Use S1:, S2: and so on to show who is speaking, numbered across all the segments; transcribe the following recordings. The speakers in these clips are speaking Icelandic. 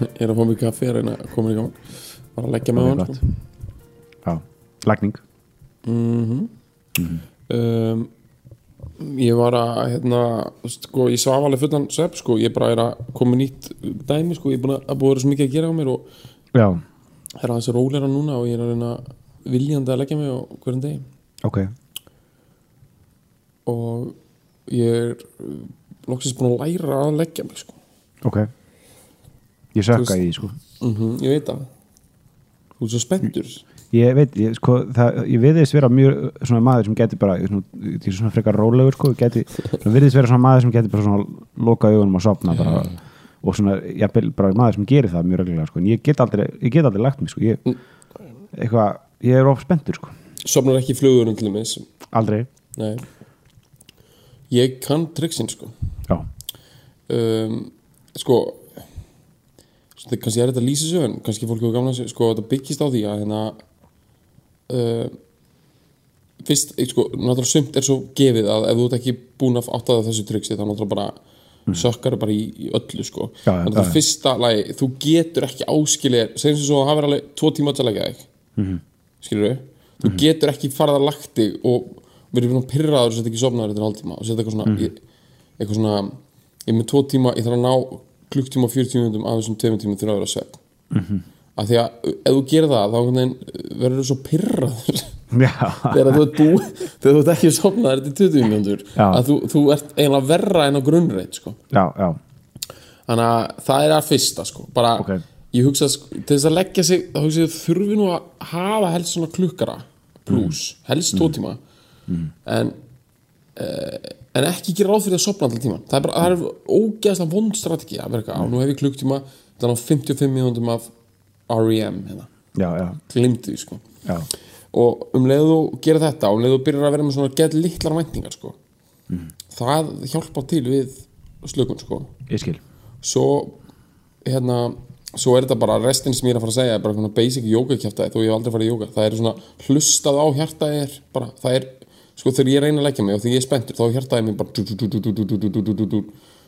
S1: Ég er að fá mér kaffi að reyna að koma í gang. Bara að leggja með hann, sko.
S2: Já, lagning
S1: Mm um, ég var að, hérna, sko, ég svaf alveg fullan svepp, sko. Ég bara er að koma nýtt dæmi, sko. Ég er búin að, að búið að svo mikið að gera á mér og
S2: Já,
S1: er aðeins róleira núna og ég er að reyna viljandi að leggja mig á hverjum degi.
S2: ok
S1: Og ég er loksins búin að læra að leggja mig, sko.
S2: Ok Ég sökka í, sko.
S1: Mm ég veit það. Þú er svo spenntur.
S2: Ég veit, ég, sko, það, ég viðist vera mjög svona maður sem geti bara, svona, ég er svona frekar rólegur, sko, geti, svona viðist vera svona maður sem geti bara svona loka augunum og sopna bara, og svona, ég bara maður sem gerir það mjög reglulega, sko, en ég get aldrei, ég get aldrei lagt mig, sko, ég, eitthvað, ég er of spenntur, sko,
S1: Sopnar ekki í flugurinn til þess.
S2: aldrei,
S1: Nei. Ég kann triksin sko.
S2: Já,
S1: um, Sko Þetta kannski er þetta að lýsa sig en kannski fólk hefur gamla sig sko þetta byggist á því að hérna uh, fyrst, eh, sko, náttúrulega sumt er svo gefið að ef þú ert ekki búin að áttaða þessu triksi þá náttúrulega bara sökkar bara í, í öllu sko
S2: Já,
S1: þannig
S2: það
S1: að
S2: er.
S1: fyrsta lagi, þú getur ekki áskilið segjum sem svo að hafa verið alveg tvo tíma að leggja þig
S2: Mhm.
S1: skilur við þú getur ekki farið að lagt þig og verið svona pyrraður og setja ekki sofnaður eitthvað svona
S2: Mhm.
S1: ég, eitthvað svona, ég er með tvo tíma ég þarf að ná klukktíma og 40 minútum af þessum tveimur tímum þurfa að vera svefn mm. -hmm. af því að ef þú gerir það þá veginn verður þú svo pyrraður þegar þú ert búið þegar þú ert ekki sofnaður eftir 20 minútur
S2: Já.
S1: að þú, þú ert eiginlega verra en á grunnreit sko.
S2: já, já,
S1: þannig að það er að fyrsta sko. bara,
S2: Ok.
S1: ég hugsa sko, til þess að leggja sig þá hugsa ég að þurfi nú að hafa helst svona klukkara pluss, helst tvo tíma en uh, en ekki gera ráð fyrir að sopna allan tíma það er bara, það er ógeðslega vond strategi að eitthvað, á nú hef ég klukktíma þannig á 55 minútum af REM hérna, glimtu því sko.
S2: Já,
S1: og um leiðu þú gera þetta og um leiðu þú byrjar að vera með svona gett litlar væntingar sko. það hjálpar til við slökun sko.
S2: ég skil,
S1: svo hérna svo er þetta bara restin sem ég er að fara að segja er bara basic yoga kjæftæði þó ég hef aldrei farið í yoga. Það er svona hlustað á hjartaði er bara, það er, sko þegar ég reyna að leggja mig og þegar ég er spenntur þá er hjartaðið mér bara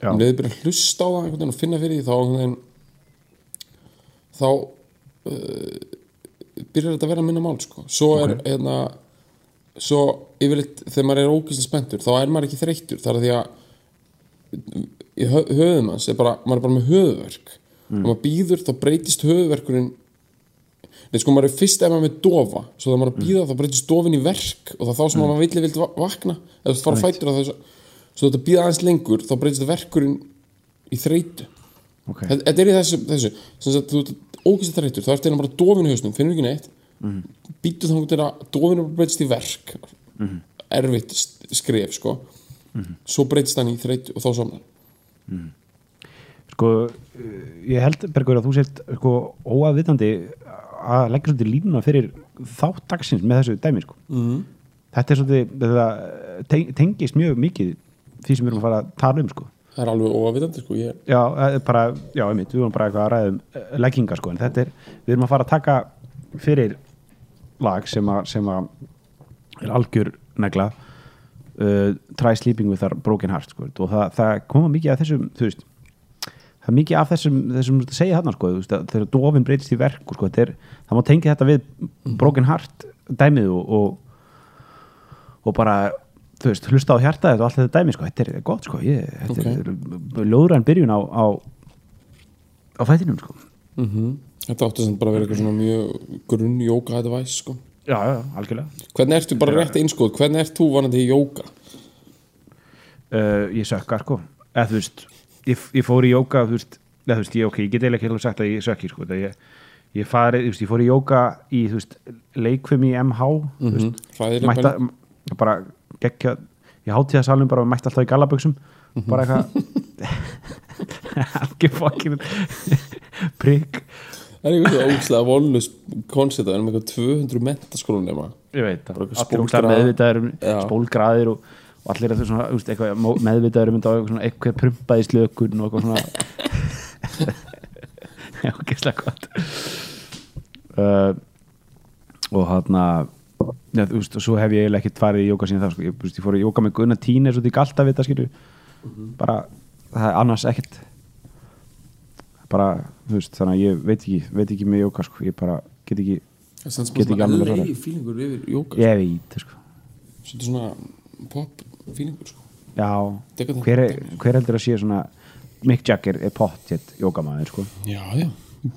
S1: um leiðið byrja að hlusta á það og finna fyrir því þá þá uh, byrjar þetta að vera að minna mál sko. svo er okay. hérna svo yfirleitt þegar maður er ógist spenntur þá er maður ekki þreyttur þar að því að í höfðum hans er bara, maður er bara með höfðverk og mm. maður býður þá breytist höfðverkurinn Nei, sko, maður er fyrst ef maður er með dofa svo þegar maður að býða þá breytist dofin í verk og það er þá sem maður villi vilt vakna. Eða þú fara að fætur og þess svo þetta býða aðeins lengur þá breytist verkurinn í þreytu.
S2: Ok,
S1: Þetta þetta er í þessu, þessu. Sem sagt, þú ert ógæslega þreytur þá ertu einu bara dofin í hausnum, finnur ekki neitt. Mm. býtu þá að dofin er breytist í verk. Erfitt st- skref sko. Svo breytist hann í þreytu og þá somnar
S2: sko uh, ég held Bergur að þú sért sko óaðvitandi að leggja svolítið línuna fyrir þátt dagsins með þessu dæmi sko mm. þetta er svolítið teng, tengist mjög mikið því sem við erum að fara að tala um sko
S1: það er alveg óavitandi sko ég,
S2: já, bara, já, einmitt, við erum bara eitthvað að ræða um eh, leggingar sko, en þetta er, við erum að fara að taka fyrir lag sem að, sem að er algjör negla uh, Try Sleeping With Our Broken Heart sko, og það, það koma mikið af þessum þú veist, það er mikið af þessum þessum að segja þarna sko, þegar dofin breytist í verk sko, þetta er, það má tengja þetta við Broken Heart dæmið og, og, og bara veist, hlusta á hjartaðið og allt þetta dæmi sko, þetta er gott sko, ég, þetta
S1: Ok.
S2: er ljóðræn byrjun á á, á fætinum sko.
S1: Þetta áttu sem bara vera eitthvað svona mjög grunn jóka advice sko.
S2: Já, já, algjörlega.
S1: Hvernig ertu bara rétt einskóð, hvernig ert þú vanandi í jóka?
S2: uh, ég sökkar sko. Eða þú veist, ég, ég fór í jóka þú veist, eða þú veist, ég, ok, ég get eiginlega ekki alveg sagt að ég sökki sko, það ég, ég fari, veist, ég fór í jóka í, veist, leikfum í MH þú veist,
S1: Hræðileg
S2: mætta bara gekkja, ég hátíða salum bara mætti alltaf í gallaböksum bara eitthvað ekki fokkin prigg
S1: Það er eitthvað ógslag vonlust koncept vera með eitthvað 200 mentaskólum nema
S2: ég veit það, allir
S1: spólgraðir.
S2: meðvitaður um spólgraðir og, og allir að þau svona, eitthvað mó- meðvitaður um þetta eitthvað prumpaði slökun og eitthvað svona. Já, gæslega gott. Uh, og hann að ja, þú veist, og svo hef ég eiginlega ekkert farið í jóka síðan það, sko, ég, veist, ég fór í jóka með Gunnar Tínes og því galt að vita, skilju bara, það er annars ekkert. Bara, þú veist, þannig að ég veit ekki veit ekki með jóka, sko, ég bara get ekki
S1: er
S2: Get ekki alveg
S1: yfir jóka
S2: ég veit, sko.
S1: Svona pop fílingur sko
S2: Já, hver, er, hver heldur að sé svona Mick Jagger er pottjett jókamæður sko.
S1: Já, já,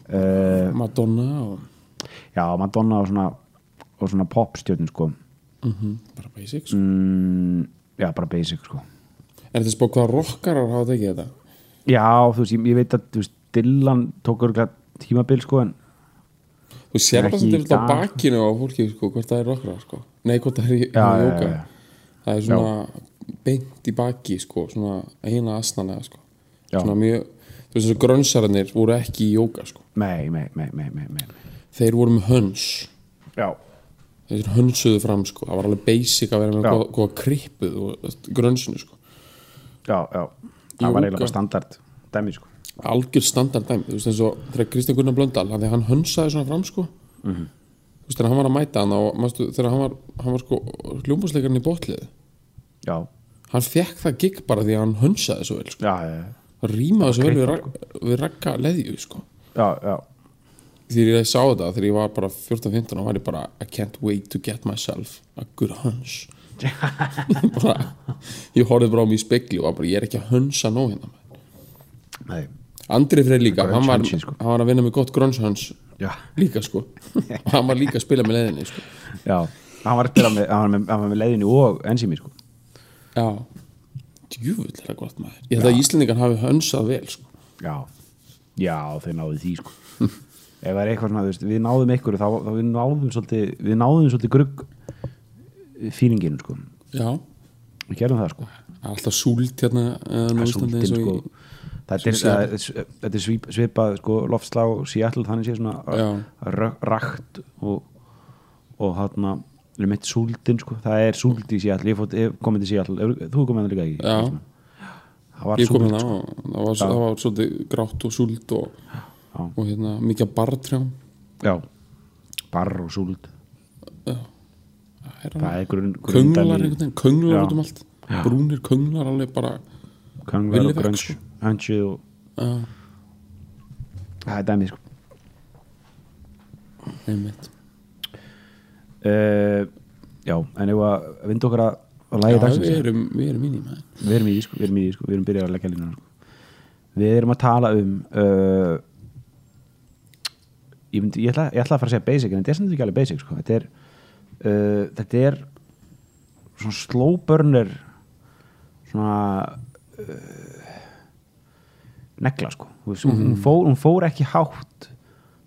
S2: uh,
S1: Madonna og
S2: Já, Madonna og svona, og svona popstjörnum sko.
S1: bara basic sko.
S2: mm, Já, bara basic sko.
S1: Er þetta spá hvað rockarar hafa tekið þetta?
S2: Já, þú veist, ég, ég veit að veist, Dylan tók örgulega tímabil sko, en
S1: Þú sér þetta
S2: í
S1: er
S2: dag.
S1: bakinu á fólki sko, hvort það er rockarar sko. Nei, hvort það er jóka. Það er svona beint í baki sko, svona eina asnanlega sko.
S2: Já.
S1: Svona mjög Þú veist þessu grönsararnir voru ekki í jóka sko.
S2: Nei, nei, nei, nei.
S1: Þeir voru með höns
S2: Já,
S1: Þeir hönsuðu fram sko. Það var alveg basic að vera með
S2: Já.
S1: góða, góða krippuð og grönsinu sko.
S2: já, já Það
S1: Jóga.
S2: var eiginlega standard dæmi sko.
S1: algjör standard dæmi þú veist eins og þegar Kristján Gunnar Blöndal hann, hönsaði svona fram sko
S2: Mhm.
S1: Þú veist þegar hann var að mæta hann og manstu, þegar hann var, hann var sko hljómbúsleikarinn í botliði
S2: Já,
S1: hann fekk það gig bara því að hann hönsaði svo vel sko.
S2: já, já,
S1: hann rýmaði svo vel við, rak, við rakka leðju sko.
S2: já, já.
S1: þegar ég sá þetta þegar ég var bara 14-15 og var ég bara I can't wait to get myself a good hunch bara, ég horfði bara á mig í spekli og var bara ég er ekki að hönsa nóg hérna
S2: Nei,
S1: Andri Freyr líka, hann var,
S2: hunchi, sko.
S1: hann var að vinna með gott grönshöns
S2: já,
S1: líka sko og hann var líka að spila með leiðinni sko.
S2: já Hann var, að spila með, hann var með, hann var með leiðinu og ensými sko.
S1: já djúvull er það gott maður ég held að Íslendingar hafi hönsað vel sko.
S2: Já, já, þeir náðu því sko. Ef það er eitthvað svona, þú veist, við náðum ykkur þá, þá við náðum svolítið við náðum svolítið grugg fílinginu sko.
S1: já,
S2: Við gerum það sko.
S1: alltaf súlt hérna eða nú Íslandi
S2: Þetta er, uh, þetta er svip, svipað sko, loftslá og Seattle þannig sé svona
S1: Já.
S2: r- rakt og, og hérna við mitt súldin sko, það er súld í Seattle. Ég fótt, komið til Seattle, þú komið það líka ekki
S1: Já.
S2: það var súld
S1: hérna
S2: sko.
S1: það var, það var svolítið grátt og súlt og,
S2: Já.
S1: og hérna mikið af bartrjám.
S2: Já, barr og súld.
S1: Það er
S2: er grunn,
S1: könglar einhvern veginn, könglar
S2: Já.
S1: út um allt. Brúnir könglar alveg bara
S2: könglar og grönns og
S1: já,
S2: það er dæmið sko
S1: einmitt
S2: uh, já, en ef að vinda okkar að, að lægi
S1: já,
S2: dagsins.
S1: við erum, við erum í maður.
S2: Við erum í því sko, við erum í því sko, við erum byrjað að leggja línuna sko. við erum að tala um uh, ég, myndi, ég, ætla, ég ætla að fara að segja basic en þetta er samt ekki alveg basic sko. þetta er uh, þetta er svona slow burner svona uh, negla sko. Veist, hún, fór, hún fór ekki hátt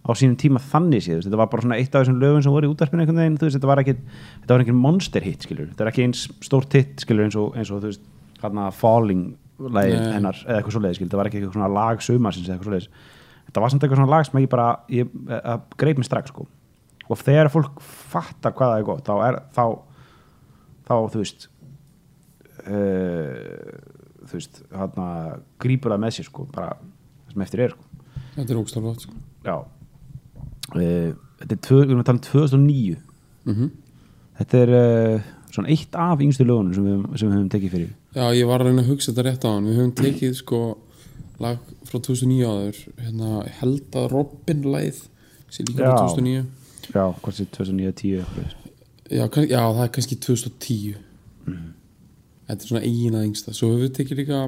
S2: á sínum tíma þannig séð, þetta var bara svona eitt af þessum lögum sem voru í einhvern veginn, veist, þetta var ekki þetta var ekki monster hit, skilur, þetta er ekki eins stórt hit, skilur, eins og, eins og þú veist, hérna Falling
S1: Nei.
S2: hennar, eða eitthvað svoleiðis, skilur, þetta var ekki eitthvað svona lag sumarsins eða eitthvað svoleiðis, þetta var samt eitthvað svona lag sem ég bara, ég, að greip mér strax, sko, og þegar fólk fattar hvað það er gott, þá er, þá þá, þú veist uh, þú veist, hérna grípur það með sér, sko, bara sem eftir er, sko.
S1: Þetta er flott sko.
S2: Já. Uh, Þetta er tvö, við erum að tala um 2009
S1: mm
S2: Þetta er uh, svona eitt af yngstu lögunum sem við, sem við höfum tekið fyrir.
S1: Já, ég var að reyna að hugsa þetta rétt á hann. Við höfum tekið sko lag frá 2009 áður. Hérna, held að Robin lagið sem líka frá
S2: Já.
S1: 2009
S2: Já, hvort sé 2009-10
S1: já, já, það er kannski 2010 Þetta er svona eigin að yngsta. Svo höfum við tekið líka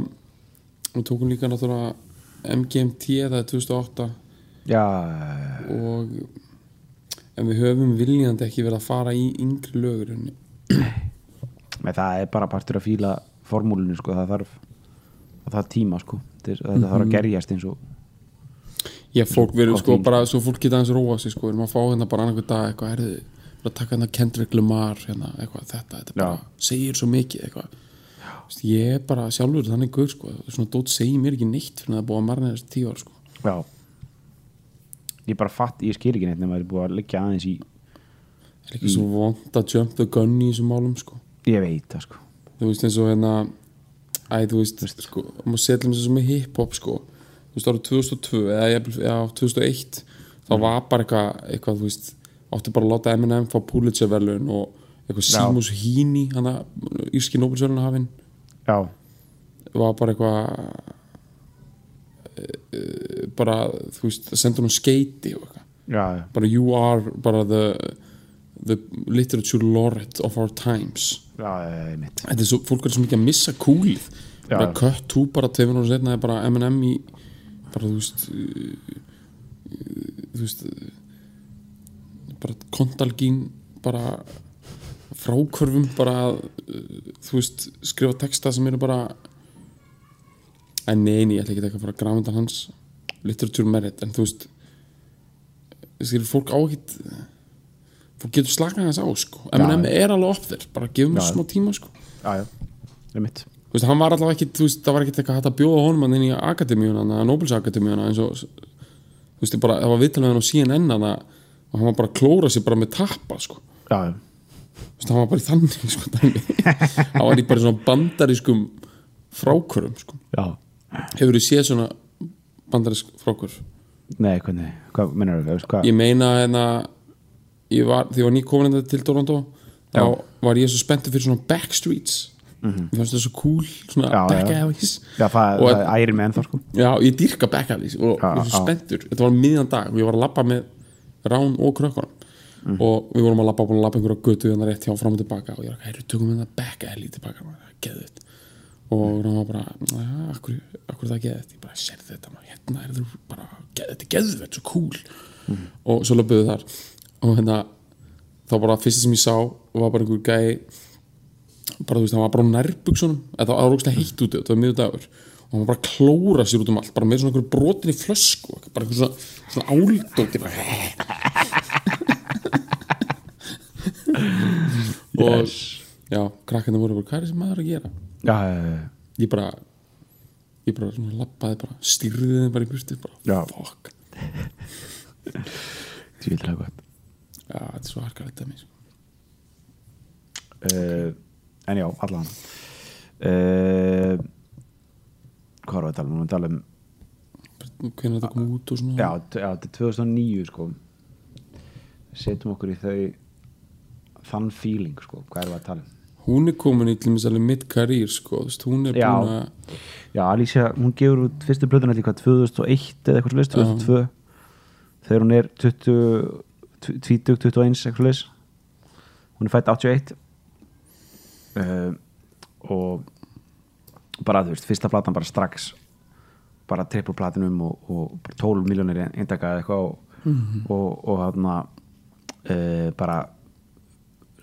S1: við tókum líka náttúrulega MGMT það er 2008
S2: Já,
S1: og en við höfum viljandi ekki verið að fara í yngri lögur
S2: Nei, það er bara partur að fíla formúlinu sko, það þarf það þarf tíma sko, þetta, þetta þarf að gerjast eins og
S1: Já, fólk verður sko
S2: fíl.
S1: bara, svo fólk geta aðeins róa sig sko, við erum að fá hérna bara annarkvæð dag eitthvað, herði, að taka hérna Kendrick Lamar hérna, eitthvað, þetta, þetta bara segir svo mikið eitthvað. Vist, ég er bara sjálfur þannig guð sko, svona dót segir mér ekki neitt fyrir að að marna þessi tíu ár sko.
S2: Já. Ég bara fatt, ég skil ekki neitt nema að það er búið að liggja aðeins í
S1: Það er líka svo vond að jump the gun í þessum málum sko.
S2: Ég veit það sko.
S1: Þú veist eins og hérna æ, þú veist, sko, maður setjum þessu með hip-hop sko, þú veist, árið 2002 eða já, 2001 þá var bara eitthvað, eitthvað, þú veist átti bara að láta Eminem fá Pulitzer-verlun og eitthvað. Simus Heaney hann að írski Nobelsverlun hafinn
S2: já,
S1: var bara eitthvað eh, bara, þú veist, senda hún skeiti og eitthvað,
S2: já, já,
S1: bara you are bara the, the literature laureate of our times.
S2: Já,
S1: Þetta er svo, fólk er svo mikið að missa kúlið. Bara cut to bara tveimur ára setna er bara M&M í bara þú veist uh, þú veist bara kontalgín bara frákvörfum bara uh, þú veist skrifa texta sem eru bara en neini, ég ætla ekki að fara að grafa undan hans. Literature merit en þú veist skilur fólk á ekkit fólk getur slakað þess á sko. M&M er alveg upp þér, bara gefum
S2: Já.
S1: þess smá tíma sko.
S2: Já, já, ég mitt
S1: Þú veist, hann var allavega ekki, þú veist, það var ekki eitthvað hægt að bjóða honum hann inn í akademíuna, þannig að Nobelsakademíuna eins og, þú veist, bara, það var viðtalið hann á CNN að og hann var bara að klóra sig bara með tappa, sko.
S2: Já,
S1: veist, hann var bara í þannig, sko dæmi. hann var í bara svona bandarískum frákvörum, sko.
S2: Já.
S1: Hefur þið séð svona bandarísk frákvör?
S2: Nei, hvernig, hvað mennur hvað?
S1: Ég meina, hérna ég var, því ég var nýkomin til Toronto þá
S2: Já.
S1: var ég svo spenntur fyrir svona backstreets. Ég fannst það svo cool, svona
S2: Mhm. Já, já.
S1: back alleys.
S2: Já, það,
S1: Og-
S2: það ærir með ennþá sko.
S1: Já, ég dýrka backallís og
S2: Já,
S1: ég er svo
S2: já.
S1: spenntur. Þetta var miðjan dag og ég var að labba með Rán og krökkunum.
S2: Mhm.
S1: og við vorum að labba búin að labba einhverja götu hérna rétt hjá fram og tilbaka og ég var að hæru tökum við það backallí tilbaka og það er geðut og Rán var bara, akkur, akkur er það geðut ég bara, sér þetta maður, hérna er þú bara geð, þetta er geðvett, svo cool.
S2: Mhm.
S1: og svo löpuðu þar. Og hérna, þá bara fyrsta sem ég sá var bara einhver gæi bara þú veist, hann var bara eða það var rókslega heitt úti, þetta var miður dagur og var bara að klóra sér út um allt bara með svona einhverju brotin í flösku bara einhver svona, svona áldóti bara og já, krakkandi voru bara, hvað er þessi maður að gera?
S2: Já,
S1: ég bara ég bara svona lappaði bara styrði þeim bara í burtu bara,
S2: Já.
S1: fuck.
S2: Tvíldra gott.
S1: Já, þetta er svo harkalegt að mér
S2: uh, en já, allan. Uh, hvað var að tala um, við erum að tala um
S1: hvernig þetta kom út og svona.
S2: já, já, þetta er 2009 sko. Setjum okkur í þau þann feeling sko, hvað erum við að tala um?
S1: Hún er komin í mitt karýr sko, hún er búin að
S2: Já, Alicia, hún gefur út fyrstu blöðuna líka 2001 eða eitthvað svo leist, 2002 þegar hún er 20 20, 21, eitthvað svo leist hún er fætt 81 uh, og bara þú veist, fyrsta platan bara strax bara triple platinum og, og bara 12 miljónir eindaka eða eitthvað og, og, og hérna uh, bara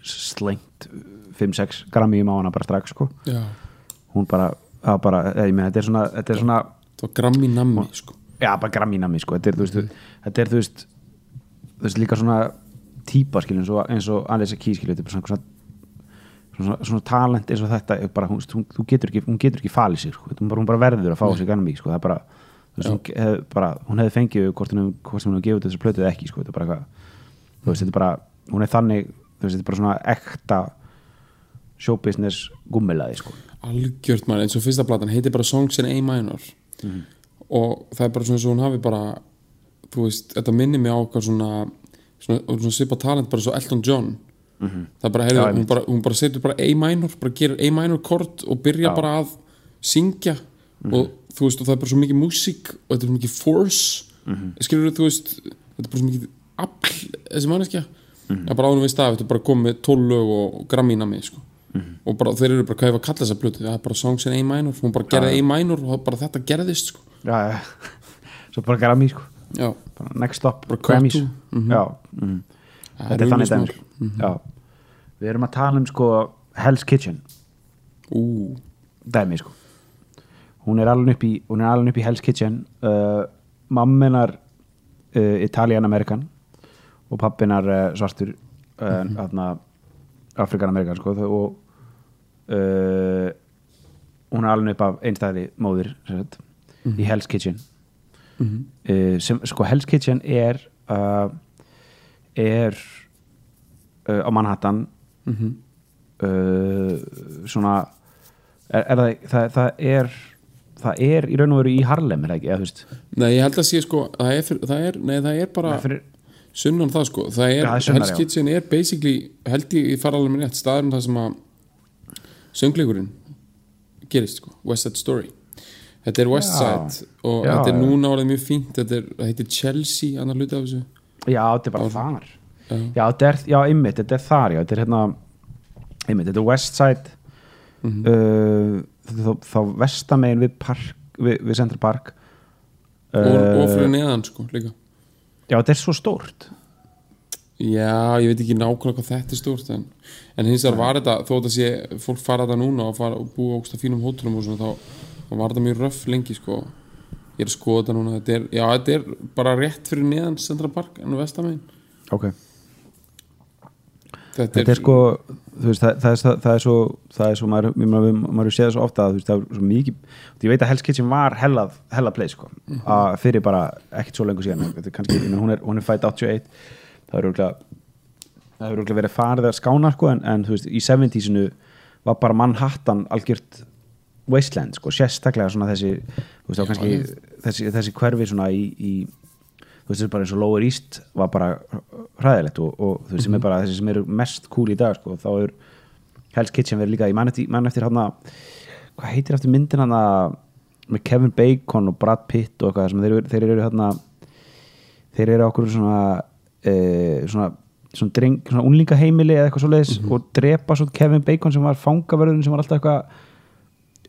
S2: slengt 5-6 grammi í mána bara strax sko. Hún bara, bara eða, ég meina, þetta er svona, þetta er svona
S1: það var grammi nammi sko.
S2: já, bara grammínami, sko, þetta er, þú veist, þetta er, þú veist, þú veist, líka svona típa, skilur, eins og, Alice Keys, skilur, þetta er svona, svona, svona, svona talent eins og þetta bara, hún, hún, getur ekki, hún getur ekki falið sig, sko, hún bara, hún bara verður að fá sig grammi, sko, það er bara, hún, hef, bara, hún hefði fengið hvort hún, hefði gefið út þessar plötuð ekki, sko, þetta er bara eitthvað, hún er þannig, þetta er bara svona ekta showbusiness gummilaði, sko,
S1: algjört maður, eins og fyrsta platan heitir bara Songs in A minor. Og það er bara svona eins og hún hafi bara þú veist, þetta minnir mig á okkar svona, svona, svona svipa talent bara svo Elton John það er bara, heyrðu,
S2: Já,
S1: hún bara, hún bara setur bara A minor, bara gerir A minor kort og byrja
S2: Já.
S1: bara að syngja. Og þú veist, og það er bara svo mikið músík og þetta er svo mikið force. Skilur þú veist, þetta er bara svo mikið afl, þessi manneskja. Það er bara ánum við stað, þetta er bara komið með 12 lög og, og grammína mig, sko. Og bara, þeir eru bara, hvað var að kalla þessa blötu það er bara songs in A minor, hún bara gerði A minor og bara þetta gerðist, sko.
S2: Já, svo bara grammi, sko.
S1: Já,
S2: next stop
S1: Bara
S2: Grammys.
S1: to,
S2: já, mm.
S1: Það
S2: þetta er þannig
S1: augljóst
S2: dæmi sko. Við erum að tala um sko Hell's Kitchen.
S1: Ú,
S2: dæmi sko. Hún er alveg upp í, upp í Hell's Kitchen uh, mamminar uh, Italian-Amerikan og pappinar uh, svartur uh, mm Afrikan-Amerikan sko og uh, hún er alveg upp af einstæði móðir sem sagt, í Hell's Kitchen.
S1: Mhm.
S2: uh, sem, sko Hell's Kitchen er er á Manhattan
S1: mhm.
S2: Uh, svona er, er það, það, það er það er í raun og veru í Harlem er það ekki, eða þú veist?
S1: Nei, ég held að sé sko það er, fyrir, það er, nei, það er bara
S2: er fyrir,
S1: sunnan það sko. Það er,
S2: Já, það er já.
S1: Basically held ég, ég fara alveg með rétt staðurinn það sem að söngleikurinn gerist sko, West Side Story. Þetta er West
S2: Já.
S1: Side og
S2: Já,
S1: þetta er
S2: já.
S1: núna orðið mjög fínt. Þetta er, heitir Chelsea, annar hluti af þessu.
S2: Já, þetta er bara þar
S1: Já.
S2: er, já, ymmit, þetta er þar já, þetta er hérna ymmit, þetta er West Side
S1: Mhm.
S2: uh, þá, þá vestamegin við park, við, við Central Park
S1: og,
S2: Uh,
S1: og fyrir neðan sko líka.
S2: Já, þetta er svo stórt.
S1: Já, ég veit ekki nákvæmlega hvað þetta er stórt en, en hins vegar var þetta þó að sé, fólk fara þetta núna og, fara, og búa ógst að fínum hótelum og svona þá, þá var þetta mjög röff lengi sko. Ég er að skoða þetta núna þetta er, já, þetta er bara rétt fyrir neðan Central Park en vestamegin.
S2: Ok
S1: þetta,
S2: þetta er sko veist, það, það, það, það er svo það er svo, maður, maður, maður séð svo ofta að veist, það er svo mikið, ég veit að Hell's Kitchen var hella, hella place sko, að fyrir bara ekkert svo lengur síðan, þetta er kannski hún er, er fætt 81 það er örgulega er verið farið að skána sko, en, en veist, í 70-sinu var bara Manhattan algjört wasteland, sko, sérstaklega svona þessi, veist, kannski þessi, þessi hverfi svona í, í þú veist, þessi bara eins og Lower East var bara hræðilegt og, og þú veist, sem er bara þessi sem eru mest cool í dag, sko, þá er Hell's Kitchen verið líka, ég man eftir, hann hvað heitir eftir myndin hann með Kevin Bacon og Brad Pitt og eitthvað, sem þeir, þeir eru hann þeir eru okkur svona e, svona svona, dreng, svona unlingaheimili eða eitthvað svoleiðis og drepa svo Kevin Bacon sem var fangaverðun sem var alltaf eitthvað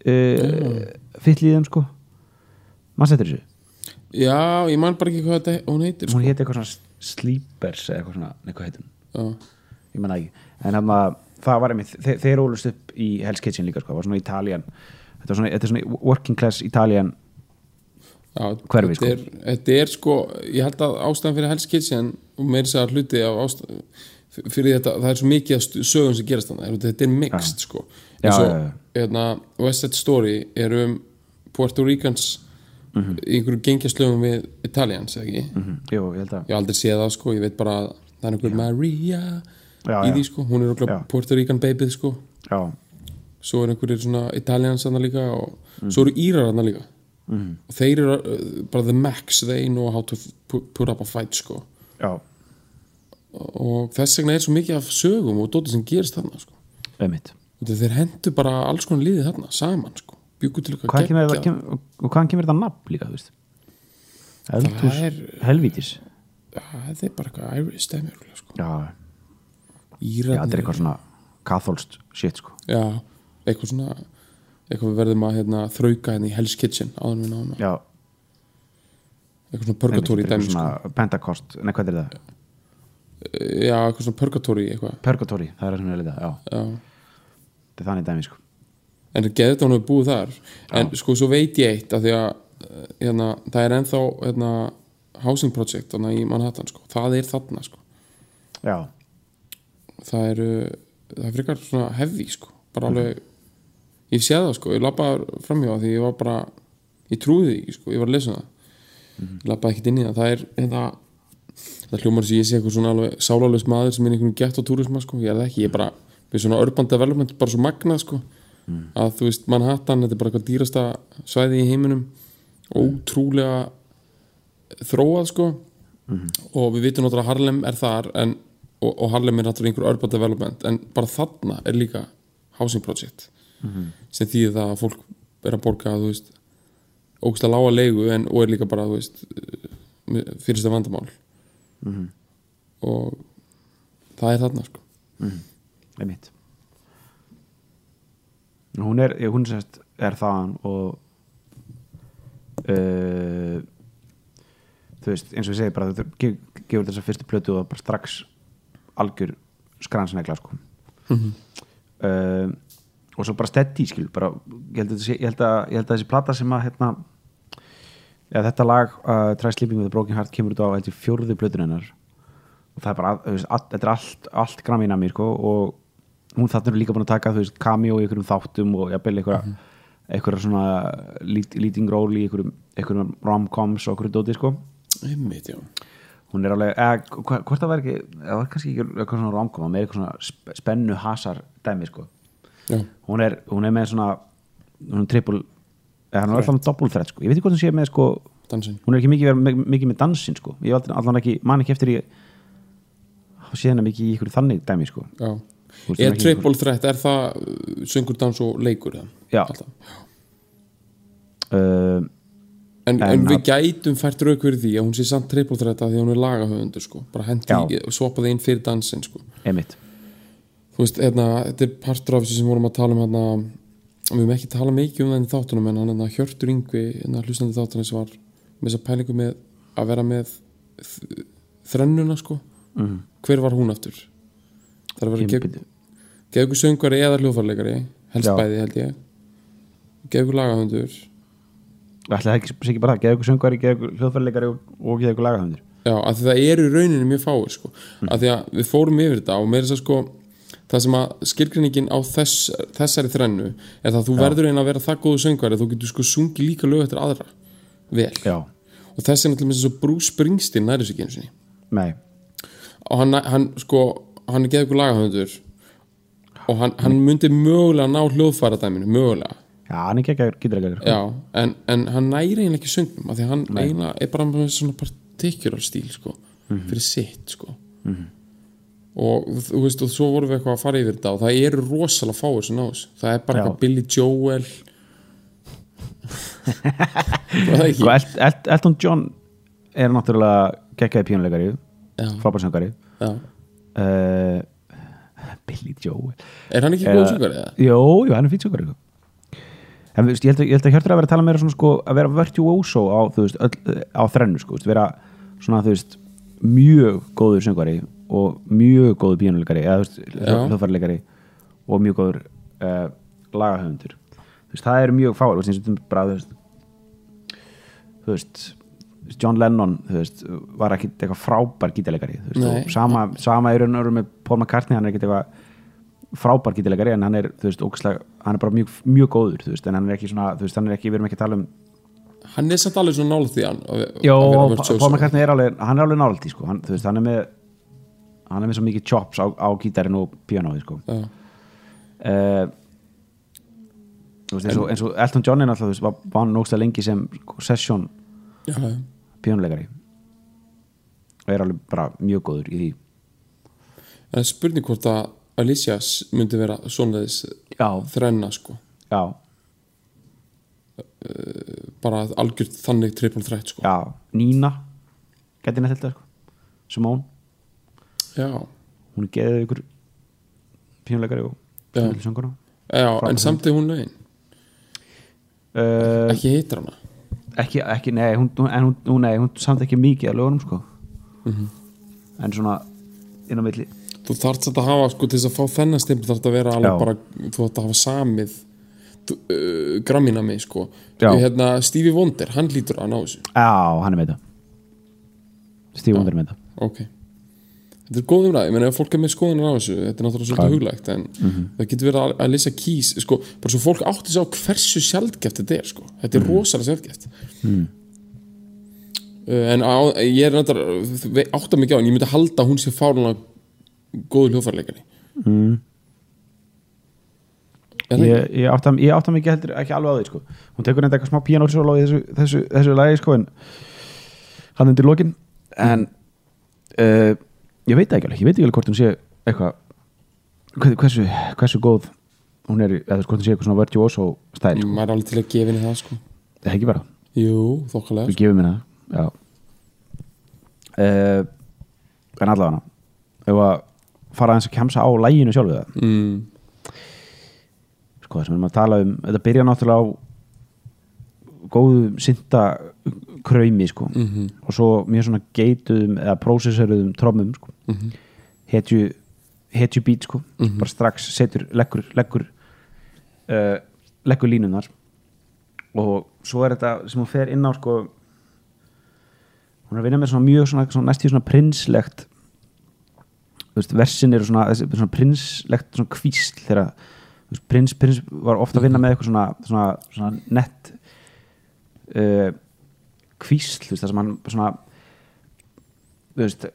S2: uh, fyll í þeim sko. Maður setur þessu?
S1: Já, ég man bara ekki hvað þetta hún heitir sko.
S2: hún héti eitthvað svona Sleepers eða eitthvað svona, eitthvað heitum
S1: Já.
S2: ég menna ekki, en hann að það var einmitt, þeir, þeir ólust upp í Hell's Kitchen líka sko, það var svona Italian þetta er svona, þetta er svona working class Italian
S1: Já,
S2: Hverfi,
S1: þetta, er, þetta er sko ég held að ástæðan fyrir Hell's Kitchen og meiri segja hluti af ástæðan fyrir þetta, það er svo mikið stu- sögum sem gerast þannig, þetta er mixed sko.
S2: Já,
S1: eins og
S2: já.
S1: hérna, West Side Story er um Puerto Ricans
S2: Mhm.
S1: í einhverju gengjaslögum við Italians, eða ekki?
S2: Mm jú, ég held að
S1: ég aldrei séð það sko, ég veit bara að það er einhver Maria
S2: Já,
S1: í
S2: já.
S1: því sko, hún er okkur. Puerto Rican babyð sko.
S2: Já,
S1: svo er einhverjir svona Italians hana líka og
S2: Mhm.
S1: svo eru Írar hana líka. Mm. og þeir eru uh, bara the max they know how to put, up a fight sko.
S2: Já,
S1: og þess vegna er svo mikið af sögum og dóttir sem gerist þarna sko. Þeir hendur bara alls konar liðið þarna saman sko, bjúku til
S2: hvað
S1: eitthvað
S2: kem, og hvaðan kemur þetta nafn líka, eldhús, helvítis.
S1: Já, það er bara eitthvað Irish stæmi sko.
S2: já, já,
S1: Írarnir
S2: þetta er eitthvað svona katholst shit, sko.
S1: Já, eitthvað svona eitthvað við verðum að hérna, þrauka henni í Hell's Kitchen áður við náum að-
S2: já,
S1: eitthvað svona purgatory
S2: einmitt, þetta er
S1: dæmi sko.
S2: svona Pentecost, nei hvað er það?
S1: já, eitthvað svona purgatory eitthvað.
S2: Purgatory, það er það sem ég er að lita, já,
S1: já.
S2: Þetta er þannig dæmi, sko
S1: en geðið hún hefur búið þar en sko svo veit ég eitt að því að eh, hérna, það er ennþá hérna, housing project í Manhattan sko. það er þarna sko.
S2: já,
S1: það er það er frekar svona heavy sko. bara alveg ég sé það sko, ég labbaði framhjá því ég var bara ég trúði því, sko, ég var að lesa það ég labbaði ekkert inn í það það er hérna það hljómar sem ég sé eitthvað svona alveg sálalös maður sem er einhvern gett á túrisma sko. ég er það ekki, ég er bara við svona urban development bara svo magnað sko. Að þú veist Manhattan, þetta er bara eitthvað dýrasta svæði í heiminum. Ótrúlega þróað sko. Og við vitum náttúrulega að Harlem er þar en, og, og Harlem er náttúrulega einhver urban development en bara þarna er líka housing project sem þýðir það að fólk er að borga þú veist ógst að lága leigu en, og er líka bara þú veist fyrirsta vandamál. Og það er þarna sko.
S2: Einmitt hún er, hún sérst er þaðan og uh, þú veist, eins og ég segi bara þú ge- gefur þessa fyrstu plötu og bara strax algjör skransnegla sko. Uh, og svo bara steady skil bara, ég, held að, sé- ég, held að, ég held að þessi plata sem að hérna, ja, þetta lag uh, Try Sleeping with a Broken Heart kemur út á blöðun hennar. Og það er bara, þú veist, all, þetta er allt, allt gramina mér sko og hún þarna er líka búin að taka þú veist, cameo í einhverjum þáttum og jafnvel einhverja mm einhverja svona lead, leading role í einhverjum, einhverjum rom-coms og einhverju dóti sko.
S1: Einmitt, já.
S2: Hún er alveg, eða hvort það var ekki það var kannski ekki eitthvað svona rom-com með eitthvað svona sp- spennu hasar dæmi sko.
S1: Já,
S2: hún er, hún er með svona hún er triple, eða hann er alltaf með threat. sko, ég veit ekki hvort hún sé með sko
S1: dansinn.
S2: hún er ekki mikið, með, mikið með dansin sko. Ég hef allan ekki, man ekki eftir í að sé hennar mikið í ykkur þannig dæmi sko.
S1: Já er triple threat, er það uh, söngur, dans og leikur?
S2: Já. Uh,
S1: en,
S2: En
S1: en við gætum fært rauk fyrir því að hún sé samt triple threat að því að hún er lagahöfundur sko. bara hendi,
S2: Já.
S1: svopaði inn fyrir dansinn sko.
S2: emitt
S1: þú veist, hérna, þetta er partur af þessu sem vorum að tala um hérna, við höfum ekki tala mikið um það í þáttunum en hann hérna, Hjörtur Yngvi, hérna, hlustandi þáttunum sem var með þessa pælingu með að vera með þrennuna sko
S2: mm.
S1: hver var hún aftur? Það er að vera geðugur söngvari eða hljóðfarleikari helst
S2: Já.
S1: bæði held ég. Geðugur lagahöndur
S2: það ekki, sé ekki bara það, söngvari geða ykkur hljóðfærleikari og, og ykkur lagahöndur
S1: Já, af því það eru í rauninni mjög fáir sko. mm. af því að við fórum yfir þetta og meira þess að sko það sem að skilgreiningin á þess, þessari þrennu er það að þú verður einn að vera það góðu söngvari að þú getur sko sungið líka lög eftir aðra vel.
S2: Já,
S1: og þess er náttúrulega eins og Bruce Springsteen næri sig einu sinni.
S2: Nei,
S1: og hann, hann sko, hann er geðið ykkur lagahöndur og hann, hann myndi mögulega ná hljóðfæradæminu, mögulega.
S2: Já, hann er ekki ekki ekki sko.
S1: já, en, en hann næri eiginlega ekki söngnum af því að hann eiginlega er bara með svona particular stíl sko, fyrir sitt sko. Og þú veist og svo vorum við eitthvað að fara yfir þetta og það eru rosalega fáir sem náðus það er bara eitthvað Billy Joel.
S2: Sko, El, El, Elton John er náttúrulega geggjaði pínuleikari frábærsöngari
S1: já.
S2: Uh, Billy Joel
S1: er hann ekki góð söngari eða?
S2: Jó, jú, hann er fýt söngari En þú veist, ég held að, að Hjörtur að vera að tala meira svona sko, að vera virtuoso á, veist, öll, á þrennu sko, veist, vera svona, veist, mjög góður söngari og mjög góður
S1: Já.
S2: hljóðfærleikari og mjög góður uh, lagahöfundur það eru mjög fáir, þú veist, John Lennon, veist, var ekki eitthvað frábær og sama, sama í og veru með Paul McCartney, hann er ekki eitthvað frábær gítarleikari en hann er, veist, ógæslega hann er bara mjög, mjög góður, veist, en hann er ekki svona, hann er ekki, við erum ekki að tala um
S1: hann er samt alveg svona nála því hann vera
S2: Paul. McCartney er alveg, hann er alveg nálægt í, sko, hann, hann er með hann er með svo mikið chops á, á gítarinn og píanóið, sko
S1: Já.
S2: uh, veist, eins og, Elton John er veist, var, var hann nógst að lengi sem session
S1: Já, já.
S2: píanuleikari og er alveg bara mjög góður í því.
S1: En spurning hvort að Alicia myndi vera svona þess þrenna sko.
S2: Já,
S1: bara algjört þannig triple threat sko.
S2: Já. Nína, gæti neitt þetta, sko. Simone,
S1: já,
S2: hún geðið ykkur píanuleikari og
S1: Já.
S2: sönguna
S1: já en samt er hún lögin
S2: uh,
S1: ekki heitir hana
S2: ekki, ekki, nei, hún, en hún, hún, nei, hún samt ekki mikið að lögunum, sko.
S1: Mhm.
S2: en svona inn á milli.
S1: Þú þarft samt að hafa sko til þess að fá þennan stimpl þarft að vera alveg
S2: Já.
S1: bara þú þarft að hafa samið uh, grammina mig sko.
S2: Já.
S1: hérna Stevie Wonder, hann lítur að ná þessu.
S2: Já, hann er með það. Steve Wonder er með það.
S1: Ok þetta er góð umræð, ég meina ef fólk er með skoðunar á þessu þetta er náttúrulega svolítið huglægt en
S2: Mhm.
S1: það getur verið að, að lýsa kís sko, bara svo fólk átti sig á hversu sjaldgæft þetta er sko, þetta er
S2: Mhm.
S1: rosalega sjaldgæft uh, en á, ég er náttúrulega átta mikið á en ég myndi halda að hún sé fárlega góður hljófarleikari
S2: mm.
S1: Það
S2: ég, ég ég átta mig ekki heldur ekki alveg á því sko. hún tekur nefnda eitthvað smá píanórsóla í þessu, þessu, þessu lagi sko, en hann undir lokin en uh, ég veit ekki alveg ég veit ekki alveg hvort hún sé eitthvað hver- hversu, hversu góð hún er, eða hvort hún sé eitthvað svona virtuoso stæl, sko.
S1: maður er alveg til að gefa henni það sko.
S2: Það er ekki bara.
S1: Jú, þokkalega
S2: við gefum henni það já. Uh, en allavega ef að fara aðeins að kemsa á læginu sjálfu það
S1: mm,
S2: sko það sem við erum að tala um þetta byrja náttúrulega á góðu synda kraumi sko.
S1: Mhm,
S2: og svo mjög svona geituðum eða prósessoruðum trommum sko
S1: mhm.
S2: hetju hetju beat sko, bara strax setur leggur leggur, uh, leggur línunar og svo er þetta sem hún fer inn á sko hún er að vinna með svona mjög svona, svona næstíð svona prinslegt veist, versin eru svona, svona prinslegt svona kvísl þegar prins, prins var ofta að vinna með eitthvað svona, svona, svona nett uh, kvísl það sem hann svona veist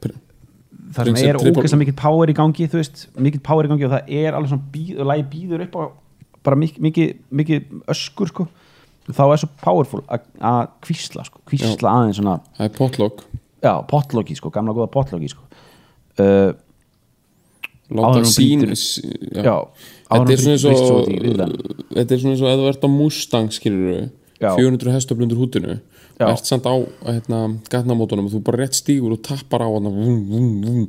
S2: það sem er ógeðslega mikill power í gangi þú veist, mikill power í gangi og það er alveg svona býð, og lagi býður upp á bara mikið, mikið, mikið öskur sko. Þá er svo powerful að kvísla sko, kvísla aðeins svona
S1: það er potlock.
S2: Já, potlogi sko, gamla góða potlogi sko. Uh,
S1: láta sín þetta er svona eins og þetta er svona eins og að þú ert á Mustang skilur
S2: Já.
S1: 400 hestöflundur hútinu. Ert samt á hérna, gatnamótunum og þú bara rétt stígur og tappar á hann vum, vum, vum.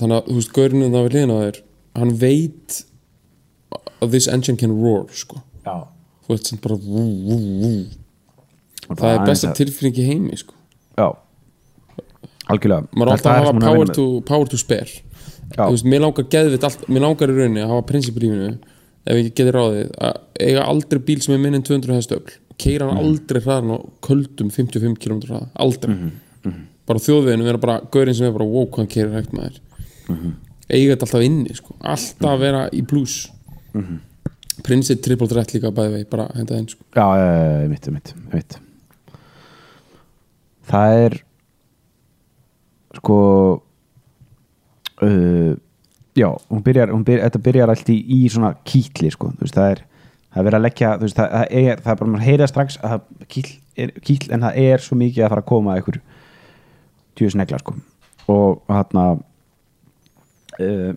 S1: þannig að þú veist, gaurinu það við liðina þér hann veit að this engine can roar sko. þú veist samt bara vum, vum.
S2: Og
S1: það er
S2: aðeins
S1: besta
S2: að-
S1: tilfinning í heimi sko.
S2: já, algjörlega
S1: maður er alltaf að hafa
S2: er
S1: power to, power to spare
S2: Já.
S1: þú veist, mér langar geðvitt allt, mér langar í rauninni að hafa prinsipur í lífinu ef ég geti ráðið að eiga aldrei bíl sem er minn en 200 hestöfl keira
S2: Mhm.
S1: hann aldrei hraðan á köldum 55 km hraða, aldrei
S2: Mhm,
S1: bara á þjóðveginu vera bara gaurinn sem er bara wow, hvað hann keirir hægt maður
S2: Mhm.
S1: eiga þetta alltaf inni sko. alltaf vera í plus
S2: Mhm.
S1: prinsip triple threat líka bæði vegi, bara henda þeim sko.
S2: já, já, já, mitt, mitt, mitt það er sko uh, já, hún byrjar, hún byrjar þetta byrjar allt í, í svona kýtli sko, þú veist, það er það er verið að leggja, veist, það, það er það er bara, maður heyra strax að það kýtl, er, kýtl en það er svo mikið að fara að koma einhver tjóðs negla sko. Og þarna uh,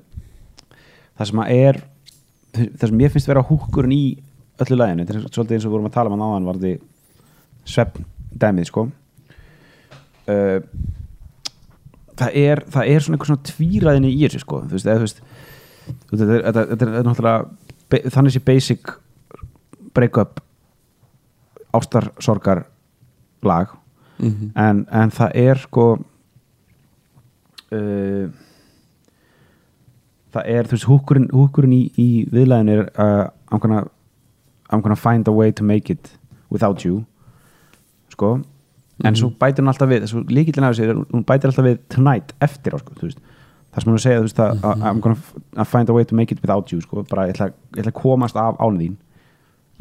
S2: það sem að er það sem ég finnst vera húkurinn í öllu læginu, þetta er svolítið eins og við vorum að tala um að náðan var því svefn dæmið sko. Uh, það er það er svona einhver svona tvíræðinni í þessu sko. Þú veist, eða, þú veist þú veist, þetta, er, þetta, þetta er náttúrulega þannig sé basic break-up ástarsorgar lag
S1: mm
S2: en, en það er sko uh, það er þú veist húkurinn, húkurinn í, í viðlæðin er uh, I'm, gonna, I'm gonna find a way to make it without you sko. En svo bætir hún alltaf við, líkillin af þessu er, hún bætir alltaf við tonight eftir á sko, þú veist. Það sem hún segja, þú veist að að I'm gonna find a way to make it without you sko, bara ég ætla, ég ætla að komast af án þín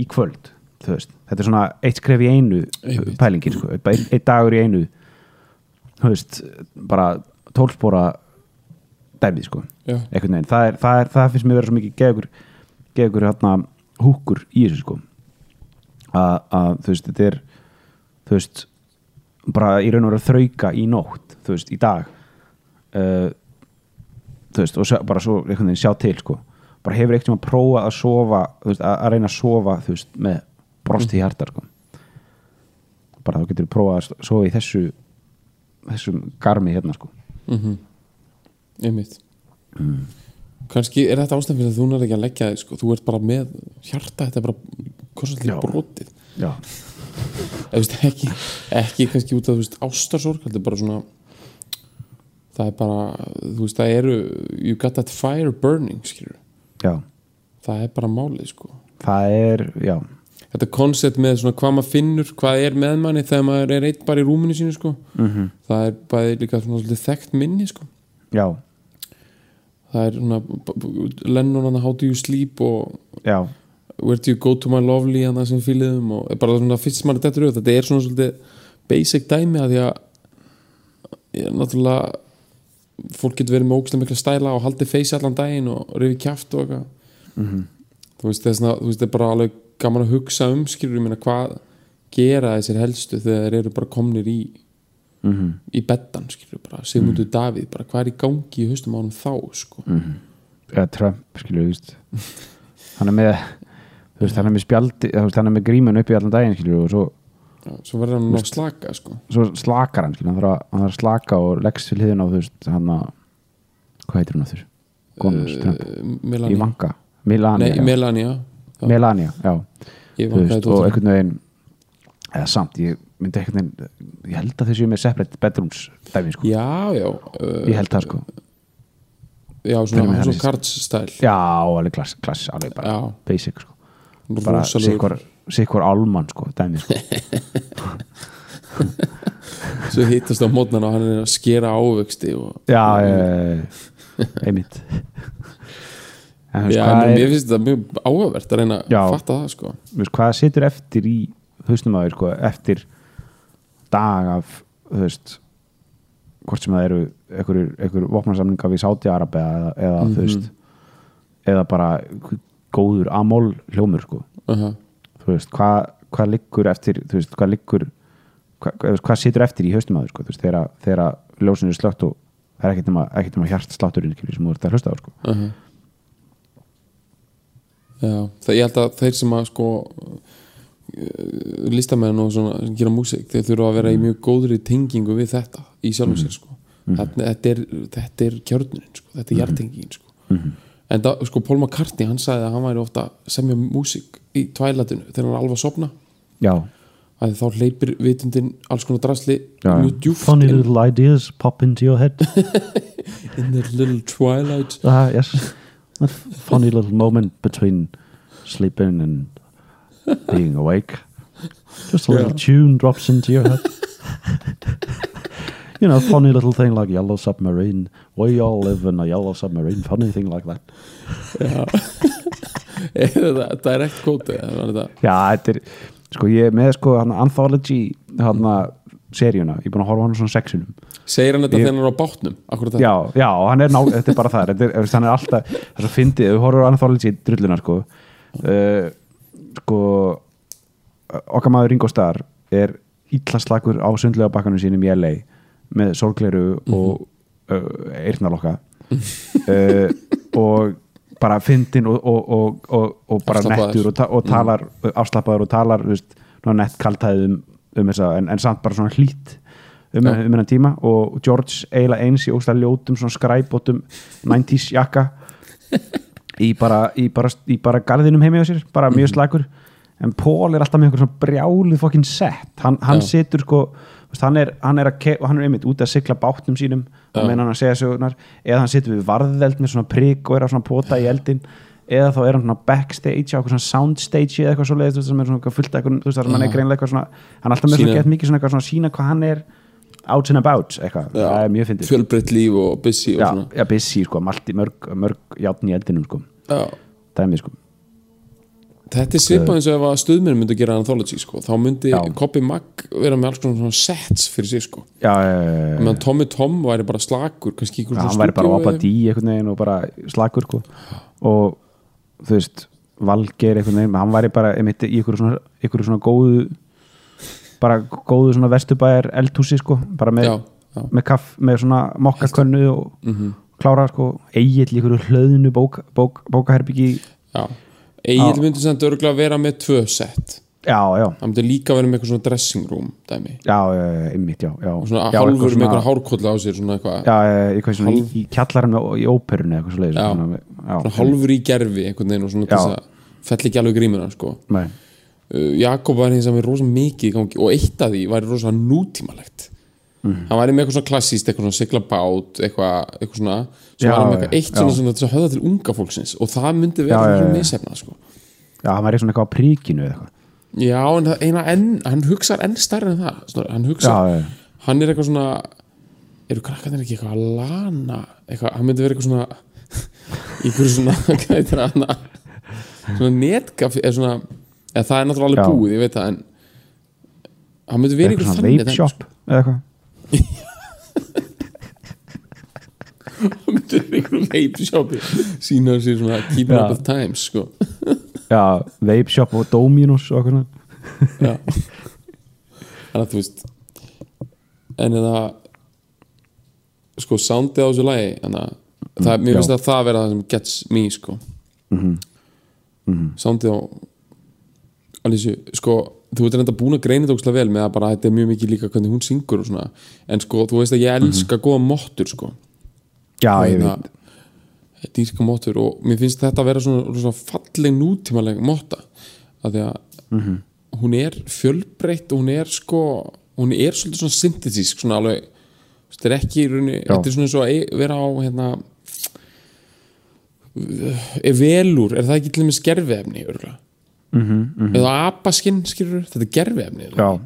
S2: í kvöld, þetta er svona eitt skref í einu
S1: Einmitt.
S2: pælingin, sko, einn ein dagur í einu þú veist, bara tólspóra dæmið, sko.
S1: Já,
S2: einhvern veginn, það, er, það, er, það finnst mér vera svo mikið geð ykkur hérna húkur í þessu sko. Að, að þú veist, þetta er þú veist, bara í raun og vera þrauka í nótt, þú veist, í dag. Uh, þú veist, og bara svo einhvern veginn sjá til sko, bara hefur eitthvað að prófa að sofa, veist, að, að reyna að sofa veist, með brosti í hjartar sko. Bara þá getur prófað að sofa í þessu þessum garmi hérna sko.
S1: Mm einmitt.
S2: Mm.
S1: kannski er þetta ástæðan fyrir að þú nær ekki að leggja þig sko. þú ert bara með hjarta þetta er bara konstantlega brotið.
S2: Já,
S1: veist, ekki, ekki kannski út af ástarsorg þetta er bara svona það er bara, þú veist, það eru you got that fire burning skilur.
S2: Já,
S1: það er bara málið sko.
S2: það er já,
S1: þetta koncept með svona hvað maður finnur hvað er með manni þegar maður er eitt bara í rúminu sínu sko.
S2: mm
S1: það er bæði líka svona þekkt minni sko.
S2: já,
S1: það er svona Lennon How do you sleep og
S2: já
S1: Where do you go to my lovely hann sem fýliðum og er bara svona fyrst sem maður dettur auð þetta er svona svolítið basic dæmi að því að ég er náttúrulega fólk getur verið með ógstlega mikla stæla og haldið feysi allan daginn og rifi kjaft og eitthvað.
S2: Mhm.
S1: þú veist, það er svona, þú veist, það er bara alveg gaman að hugsa um skilur, hvað gera þessir helstu þegar þeir eru bara komnir í
S2: mm
S1: í beddan, skilur, bara? Sigmundur Davíð, bara hvað er í gangi í haustum á hann þá, sko?
S2: Eða Trump, skilju, þú veist. Hann er með þú veist, hann er með spjaldi, þú veist, hann er með grímun upp í allan daginn, skilju, og svo,
S1: svo verður hann að slaka, sko
S2: svo slakar hann, hann þarf að, slaka og leggst til hliðin á, þú veist, hann að hvað heitir hann á þurr? Gónus, Trump, í
S1: Melania Nei. Melania já.
S2: Melania, já, veist, og einhvern veginn eða samt, ég myndi einhvern veginn ég held að þessu með separate bedrooms dæmi, sko,
S1: Já, já uh,
S2: ég held það, sko
S1: já, svona, svona cards stæl
S2: já, alveg klass, klass alveg bara
S1: Já.
S2: basic sko. bara
S1: rosalegur
S2: sikkur, álmann sko, dæmi sko.
S1: svo hittast á mótnan og hann er að skera ávöxti og,
S2: já, einmitt en
S1: já, en mér finnst þetta mjög áhugavert að reyna
S2: Já.
S1: að fatta það sko
S2: veist, hvað situr eftir í hausnum að þér sko, eftir dag af þú veist hvort sem það eru einhverjur, vopnarsamninga við Sáti-Arabi eða, eða
S1: Mhm.
S2: þú veist eða bara góður amól hljómur sko
S1: uh -huh.
S2: Þú veist, hvað, hvað liggur eftir þú veist, hvað liggur hvað, hvað situr eftir í haustum aður sko, þú veist, þegar, þegar ljósinu er slögt og það er ekkert nema, ekkert nema hjartslátturinn skilur, sem þú ert að hlusta á sko.
S1: Uh -huh. Já, það ég held að þeir sem að sko listamenn og svona sem gera músík, þeir þurfa að vera í mjög góðri tengingu við þetta í sjálfum sér sko. Þarna, þetta, er, þetta er kjörnunin sko. þetta er hjartengingin sko. En það, sko, Paul McCartney hann sagði að hann væri ofta að semja músík í tvælatinu þegar hann er alveg að sopna
S2: já,
S1: að þá hleypir vitundin alls konar drasli
S2: Já,
S1: mjög djúft
S2: funny little ideas pop into your head.
S1: In the little twilight.
S2: Ah, yes. A funny little moment between sleeping and being awake. Just a little
S1: Yeah.
S2: tune drops into your head you know funny little thing like yellow submarine. We all live in a yellow submarine. Funny thing like that.
S1: Þetta, þetta er ekkert kóti þetta,
S2: Já, þetta er, sko ég er með sko hana, anthology hana, seríuna, ég er búin að horfa á hann svona sexunum
S1: segir hann þetta
S2: Ég-
S1: þegar hann er á bátnum?
S2: Já, já, hann er ná, þetta er bara það. Þetta er, hann er alltaf, það er svo fyndið. Ef við horfum á anthology drulluna sko uh, sko okkar maður Ringo Starr er illa slagur á sundlega bakkanum sínum í LA með sólgleru og uh, eirnalokka uh, og bara fyndin og, og, og, og, og bara nettur og, ta og talar afslappaður og talar veist, nett kaltæði um, um þessa en, en samt bara svona hlýtt um,
S1: Já.
S2: um hennan tíma. Og George eiginlega eins í óslega ljótum svona skræbótum 90s jakka í bara, í bara, í bara garðinum heimi á sér, bara mjög slagur en Paul er alltaf með eitthvað svona brjálið fokkin sett, hann, hann
S1: Já.
S2: situr sko, hann er, hann er, hann er einmitt út að sigla bátnum sínum og meina hann að segja sögurnar eða hann situr við varðeld með svona prik og er að svona pota í eldin eða þá er hann svona backstage á eitthvað svona soundstage eða eitthvað svo leiðist, þú veist, sem er svona fullt eitthvað, þú veist, það sem hann er
S1: Já.
S2: greinlega eitthvað svona hann er alltaf með svona gett mikið svona eitthvað svona sína hvað hann er out and about eitthvað,
S1: Já.
S2: það er mjög fyndið
S1: fjölbreytt líf og busy og
S2: já,
S1: svona
S2: já, busy sko, mörg, mörg játn í eldinum sko,
S1: já.
S2: dæmi sko
S1: þetta er svipað eins og ef að stuðmenn myndi gera anthology sko. þá myndi
S2: Já.
S1: Copy Mag vera með alls konar svona sets fyrir sig sko.
S2: já, já, já, já, já.
S1: meðan Tommy Tom væri bara slakur kannski ykkur
S2: Já,
S1: svona
S2: hann væri bara opað dí einhvern veginn og bara slakur sko. og þú veist Valgeir einhvern veginn, hann væri bara einmitt, í ykkur svona, ykkur svona góðu bara góðu svona vesturbæjar eldhúsi sko, bara með,
S1: já, já.
S2: með kaff, með svona mokkakönnu og
S1: Mm
S2: klára sko, eigill í ykkur hlöðnu bók, bók, bókaherbyggi
S1: já. Egil
S2: Já.
S1: myndi sem örgulega vera með tvö set.
S2: Já, já,
S1: hann myndi líka vera með eitthvað svona dressing room dæmi.
S2: Já, já, já, já,
S1: og svona
S2: já,
S1: hálfur
S2: eitthvað
S1: með
S2: svona-
S1: eitthvað hárkólla á sér svona eitthvað
S2: já, eitthvað svona
S1: Hálf-
S2: í kjallarinn og í óperunni eitthvað svo leiðis
S1: Já.
S2: svona, já,
S1: svona hálfur í gerfi einhvern veginn og svona þess að fell ekki alveg grímuna sko.
S2: nei,
S1: uh, Jakob var eins og með rosa mikið í gangi og eitt af því væri rosa nútímalegt
S2: Mhm.
S1: hann væri með eitthvað svona klassíst eitthvað svona sigla bát eitthvað, eitthvað svona var hann með eitthvað eitt svona, svona til að höfða til unga fólksins og það myndi vera
S2: já,
S1: svona
S2: já.
S1: misefna sko.
S2: já, hann væri svona eitthvað á príkinu eitthvað
S1: já en það eina enn hann hugsar enn stærri en það Snorri. hann hugsar,
S2: já,
S1: hann er eitthvað svona eru krakkarnir ekki eitthvað að lana eitthvað, hann myndi vera eitthvað svona hverju svona hvað heitir það hana? svona netgaf eða svona, eða það er náttúrulega alveg búið ég veit það en hann myndi vera
S2: eitthvað
S1: eitthvað
S2: svona
S1: þannig
S2: vape
S1: dæmi,
S2: shop eða eitthvað
S1: myndi vera eitthvað vape shopi sína sér svona keeping up with times sko.
S2: já, vape shop og Dominus og svona.
S1: Já. þannig að þú veist en eða sko soundið á þessu lagi þannig að það, mér finnst að það vera það sem gets me sko. Soundið á Alísu, sko þú ert reynda búin að greina þetta ógstlega vel með að bara þetta er mjög mikið líka hvernig hún syngur og svona. En sko þú veist að ég elska góða mottur sko.
S2: Já,
S1: Og
S2: ég
S1: hérna,
S2: veit.
S1: Dýrka mottur og mér finnst þetta að vera svona, svona falleg nútímaleg motta. Að því að hún er fjölbreytt og hún er sko hún er svolítið svona synthetísk svona alveg þetta er ekki í rauninni, þetta er svona eins og að vera á hérna er velur, er það ekki til dæmis gerfiefni örgulega
S2: mm -hmm,
S1: eða apaskinn skilur, þetta er gerfiefni
S2: já.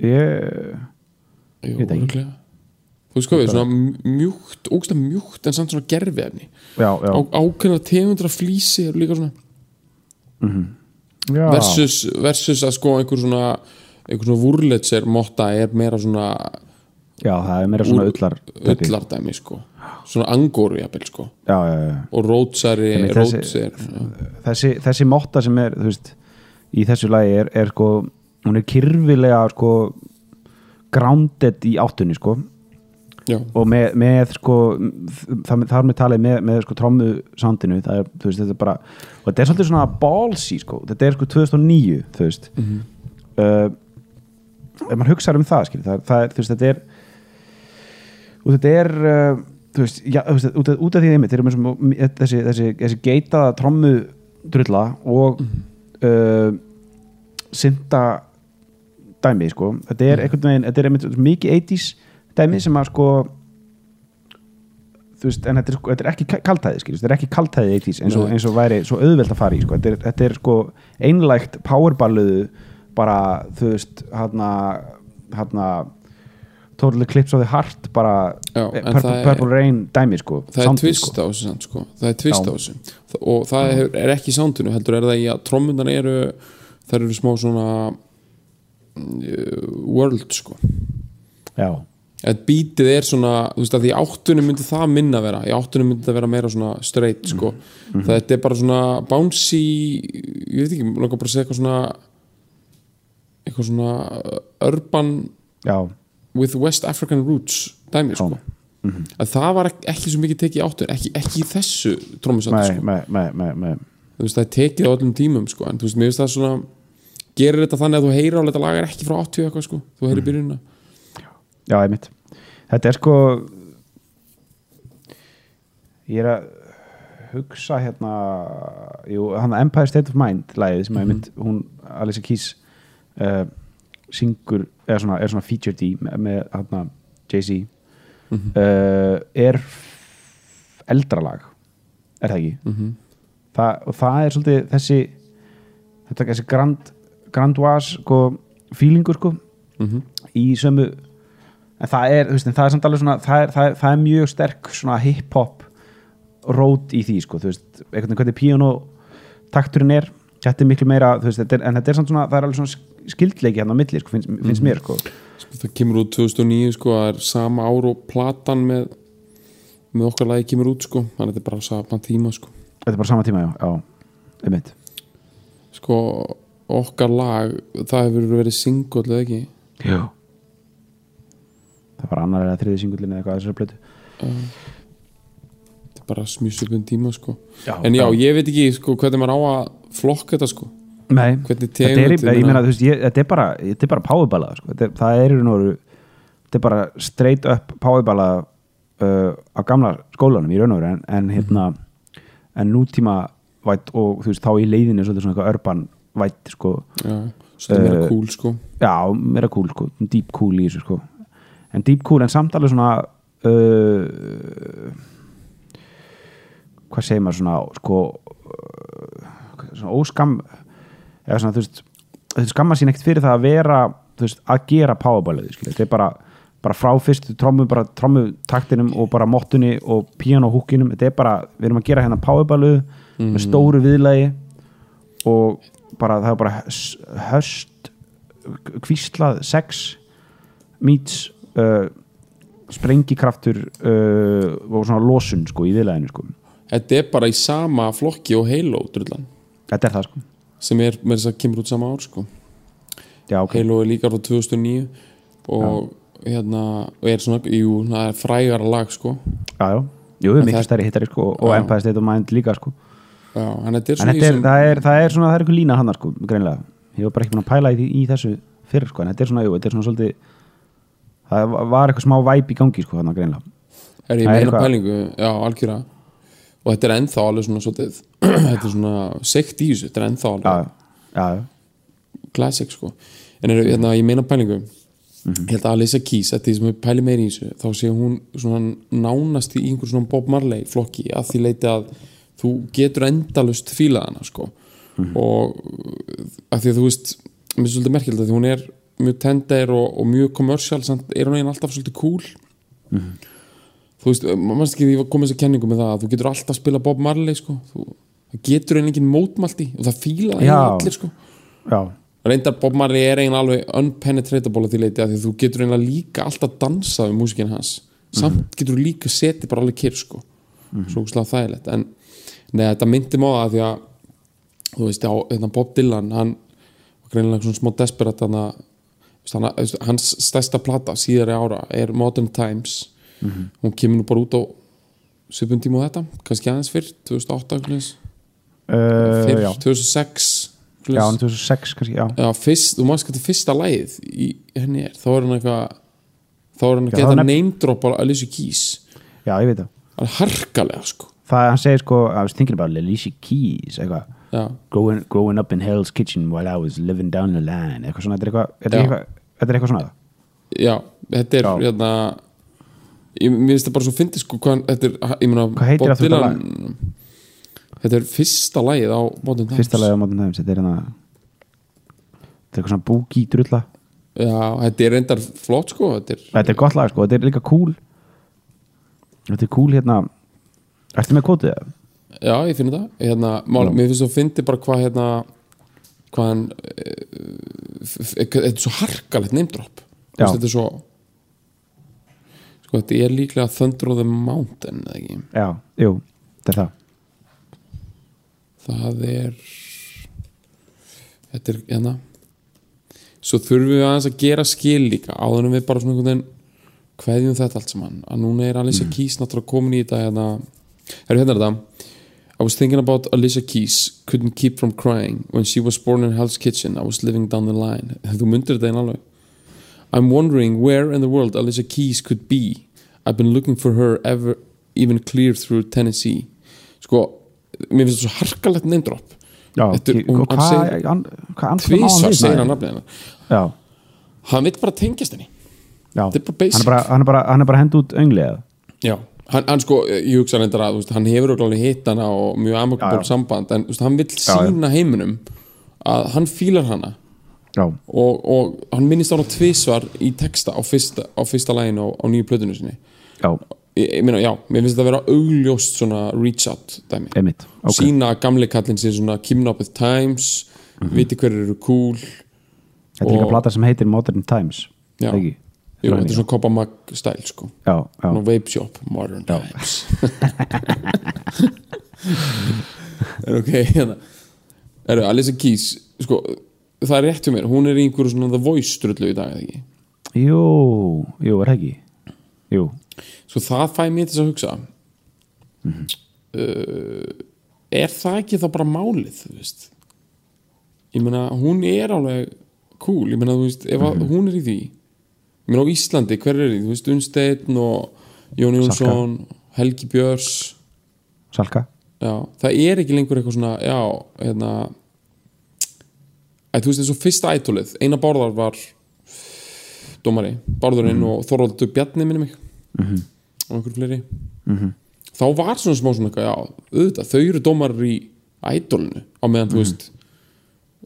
S2: Ég
S1: Jú,
S2: veit ekki.
S1: þú hvað við, svona mjúkt ógstlega mjúkt en samt svona
S2: já,
S1: Á, ákveðna tegundra flýsi eru líka svona
S2: já.
S1: versus, versus að sko einhver svona svona vúrletser motta er meira svona
S2: já, það er meira svona
S1: ullardæmi sko svona angóru jafnvel sko.
S2: Já, já, já.
S1: Og rótsari,
S2: þessi- þessi, þessi motta sem er veist, í þessu lagi er, er sko, hún er kyrfilega sko grounded í áttunni sko.
S1: Já,
S2: og með, með sko það, er með talið með, með sko trommu soundinu, það er, þú veist, þetta er bara og þetta er svolítið svona ballsy sko. Þetta er sko 2009, þú veist. Uh, ef maður hugsaður um það skil, það, það þú veist, þetta er og þetta er uh, þú veist, já, þú veist, út af, út af því einmitt erum við þessi, þessi, þessi geitaða trommu drulla og uh, synda dæmi, sko, þetta er einhvern veginn, þetta er einmitt mikið 80s dæmi sem að sko þú veist, en þetta er, sko, þetta er ekki kaltæði skilur, þetta er ekki kaltæði 80s eins og, eins og væri svo auðvelt að fara í sko. þetta, er, þetta er sko einlægt powerballuðu bara, þú veist hana, hana Total Eclipse of the Heart bara
S1: Já,
S2: eh, Purple,
S1: er-
S2: Purple Rain dæmi sko
S1: það er tvist
S2: sko.
S1: á þessu sko. það er tvist á þessu. Og það er, er ekki í soundinu heldur er það í að trommunar eru það eru smá svona uh, world sko.
S2: Já,
S1: að bítið er svona, þú veist að í áttunum myndi það minna vera, í áttunum myndi það vera meira svona straight sko,
S2: Mhm.
S1: það er bara svona bouncy, ég veit ekki langar bara að segja eitthvað svona eitthvað svona uh, urban
S2: já,
S1: with West African roots dæmi sko
S2: Mhm.
S1: að það var ekki, ekki svo mikið tekið í áttun ekki, ekki í þessu trómusætti
S2: með,
S1: sko. þú veist það er tekið á öllum tímum sko. en þú veist, mér veist það svona gerir þetta þannig að þú heyrir á þetta lag er ekki frá 80 eitthvað sko, þú heyrir byrjunina
S2: Já, einmitt Þetta er sko ég er að hugsa hérna jú, hann Empire State of Mind lagið sem einmitt hún, Alicia Keys uh, syngur, eða svona, er svona featured í með, með hérna Jay-Z uh, er eldra lag er það ekki?
S1: Mhm.
S2: það, og það er svolítið þessi þetta þessi grand grandoise sko, feelingur sko
S1: Mhm.
S2: í sömu en það er, veist, en það er samt alveg svona það er, það er, það er mjög sterk svona hip-hop rót í því, sko, þú veist einhvern veginn hvernig píano takturinn er þetta er miklu meira, veist, þetta er, en þetta er samt svona það er alveg svona skildleiki hérna á milli, sko, finnst, finnst mér, sko.
S1: Sko, það kemur út 2009 sko, það er sama ár og platan með, með okkar lagi kemur út sko, þannig að þetta er bara sama tíma sko.
S2: þetta er bara sama tíma, já, já einmitt,
S1: sko, okkar lag það hefur verið single eða ekki?
S2: Já. Það var annar eða þriði singullin eða eitthvað að þessari blötu
S1: er bara smjúsupun tíma sko.
S2: Já,
S1: en já. ég veit ekki sko, hvernig maður á að flokka þetta sko.
S2: Nei, þetta er, ég,
S1: meina-
S2: þú veist, ég, þetta er bara þetta er bara powerballa, sko, þetta það er þetta er bara straight up powerballa uh, á gamla skólanum í raun og veru, en, en hérna en nútíma vætt og þú veist, þá í leiðinu svolítið svona eitthvað urban vætt, sko,
S1: já, svo það er meira
S2: Eh,
S1: cool sko.
S2: já, meira cool, sko. Deep cool í þessu, sko. En deep cool, en samt alveg svona uh, hvað segir maður svona, sko uh, svona óskam eða svona, þú veist þetta skammar sín ekkert fyrir það að vera veist, að gera powerballið, þetta er bara, bara frá fyrstu trommu bara trommutaktinum og bara mottunni og pianohúkinum, þetta er bara við erum að gera hérna powerballið með stóru viðlagi og bara það er bara höst, kvíslað sex meets uh, sprengikraftur uh, og svona losun sko í viðlæðinu sko.
S1: Þetta er bara í sama flokki og Halo drullan,
S2: þetta er það sko.
S1: Sem er með þess að kemur út sama ár sko.
S2: já ok,
S1: Halo er líka frá 2009 og hérna og er svona, jú, það er frægara lag sko.
S2: já já. Jú,
S1: En
S2: miklu
S1: það-
S2: stærri hittari sko og
S1: Já.
S2: Empire State of Mind líka sko.
S1: Já, en þetta er
S2: en
S1: svona
S2: þetta
S1: í
S2: er,
S1: sem,
S2: það, er, það er svona, það er eitthvað lína hann sko, greinlega, ég var bara ekki búin að pæla í, því- í þessu fyrir sko, en þetta er svona, jú, þetta er svona svolítið það var eitthvað smá væp í gangi sko, þannig greinlega
S1: er ég
S2: það er
S1: meina
S2: eitthvað-
S1: pælingu? Já, algjöra og þetta er ennþá alveg svona svolítið, þetta er svona sekt í þessu, þetta er ennþá alveg classic sko. En er, hérna, ég meina pælingu ég held að Alicia Keys eftir því sem við pæli meiri í þessu þá sé hún svona nánast í einhver svona Bob Marley flokki að því leiti að þú getur endalust fílað hana sko. Og að því að þú veist mér er svolítið merkild að því hún er mjög tender og, og mjög commercial samt er hún eigin alltaf svolítið cool þú veist, mannst ekki því að koma þess að kenningu með það að þú getur alltaf að spila Bob Marley sko. Þú, það getur einn engin mótmælti og það fíla það
S2: Já.
S1: allir sko. Reyndar Bob Marley er eiginlega alveg unpenetratable að því leiti að því þú getur eiginlega líka alltaf dansað við músikinn hans. Samt getur þú líka setið bara alveg kyrr sko. Svo slá þægilegt. En neða, þetta myndi á það því að þú veist, á, hérna Bob Dylan hann var greinilega svona smá desperat hann að hans stærsta plata síðari ára er Modern Times hún kemur nú bara út á svipum tíma á þetta, kannski aðeins fyrr 2008 eitthvað,
S2: uh,
S1: fyrr,
S2: já.
S1: 2006
S2: já, en 2006 kannski, já.
S1: Já, fyrst, þú maður skattu fyrsta lagið í henni er, þá er hann eitthvað þá er hann að
S2: Já,
S1: geta
S2: er
S1: drop á Alicia Keys.
S2: Já, ég veit það.
S1: Alveg harkalega sko.
S2: Það, hann segir sko, I was thinking about Alicia Keys eitthvað, growing, growing up in Hell's Kitchen while I was living down the line eitthvað svona, þetta er eitthvað þetta er eitthvað, er eitthvað svona
S1: já þetta er hérna ég, finnst það bara svo fyndið sko hvað, þetta er, ég meina
S2: Hvað heitir
S1: Bob
S2: aftur þetta
S1: Dylan- þetta er fyrsta lagið á Modern Times.
S2: Fyrsta lagi á Modern Times, þetta er hérna þetta er eitthvað svona boogie drulla.
S1: Já, þetta er reyndar flott sko þetta er,
S2: þetta er gott lag sko, þetta er líka cool. Þetta er cool hérna ertu með kótið það?
S1: já, ég finn það. Hérna, mál, mér finnst það fyndið bara hvað hérna hvað hann eh, f- f- þetta er svo harkalegt name drop. Þú
S2: Já.
S1: þetta er svo sko, þetta er líklega Thunder of the Mountain eða ekki?
S2: Já, jú, þetta er það.
S1: Það er þetta er hérna. Svo þurfum við aðeins að gera skil líka áður en við bara svona einhvern veginn kveðjum þetta allt saman. Að núna er Alicia Keys náttúrulega komin í þetta hérna. Er hérna er þetta. I was thinking about Alicia Keys couldn't keep from crying. When she was born in Hell's Kitchen I was living down the line. Þú myndir þetta einn alveg I'm wondering where in the world Alicia Keys could be. I've been looking for her ever even clear through Tennessee. Sko, mér finnst þetta svo harkalegt neymdrop
S2: já,
S1: hún-
S2: og
S1: hann
S2: hvað
S1: segir-
S2: hann- hvað andskotans á
S1: tvísvar
S2: við,
S1: segir
S2: maður?
S1: hann nafnið hennar.
S2: Já,
S1: hann vill bara tengjast henni.
S2: Já,
S1: Þetta er bara
S2: hann
S1: basic.
S2: er bara, hann er bara, hann er bara hend út önglið
S1: já, hann, hann sko, ég hugsa reyndar að veist, hann hefur okkur hitt hana og mjög
S2: já.
S1: samband en veist, hann vill sína heiminum að hann fílar hana og, og hann minnist á hana tvísvar í texta á fyrsta, á fyrsta læginu á, á nýju plötunni sinni.
S2: Já,
S1: ég, ég meina, já, mér finnst þetta að vera augljóst svona reach out dæmi.
S2: Einmitt ok,
S1: sína að gamli kallinn sér svona keeping up with times viti hverju eru cool
S2: þetta er líka
S1: og-
S2: plata sem heitir Modern Times
S1: Já. Jú, þetta er svona Copa Mag stæl sko.
S2: Já, já,
S1: Nú vape shop, modern times. Er ok hérna. Er Alicia Keys sko, það er rétt hjá mér, hún er í einhverju svona The Voice strullu í dag eða ekki?
S2: Jú, jú, er ekki? Jú,
S1: svo það fæ mér til þess að hugsa. Uh, er það ekki þá bara málið þú veist? Ég meina hún er alveg cool, ég meina þú veist ef að hún er í því. Ég meina á Íslandi, hver er því, þú veist Unsteinn og Jón Jónsson Helgi Björns.
S2: Salka.
S1: Já, það er ekki lengur eitthvað svona já, hérna að þú veist eins og fyrsta ætulið eina bárðar var dómari, bárðurinn og Þorvaldur Bjarni minni mig. Og einhver fleiri. Þá var svona smá svona eitthvað, já, auðvitað þau eru dómarar í ædolinu á meðan þú veist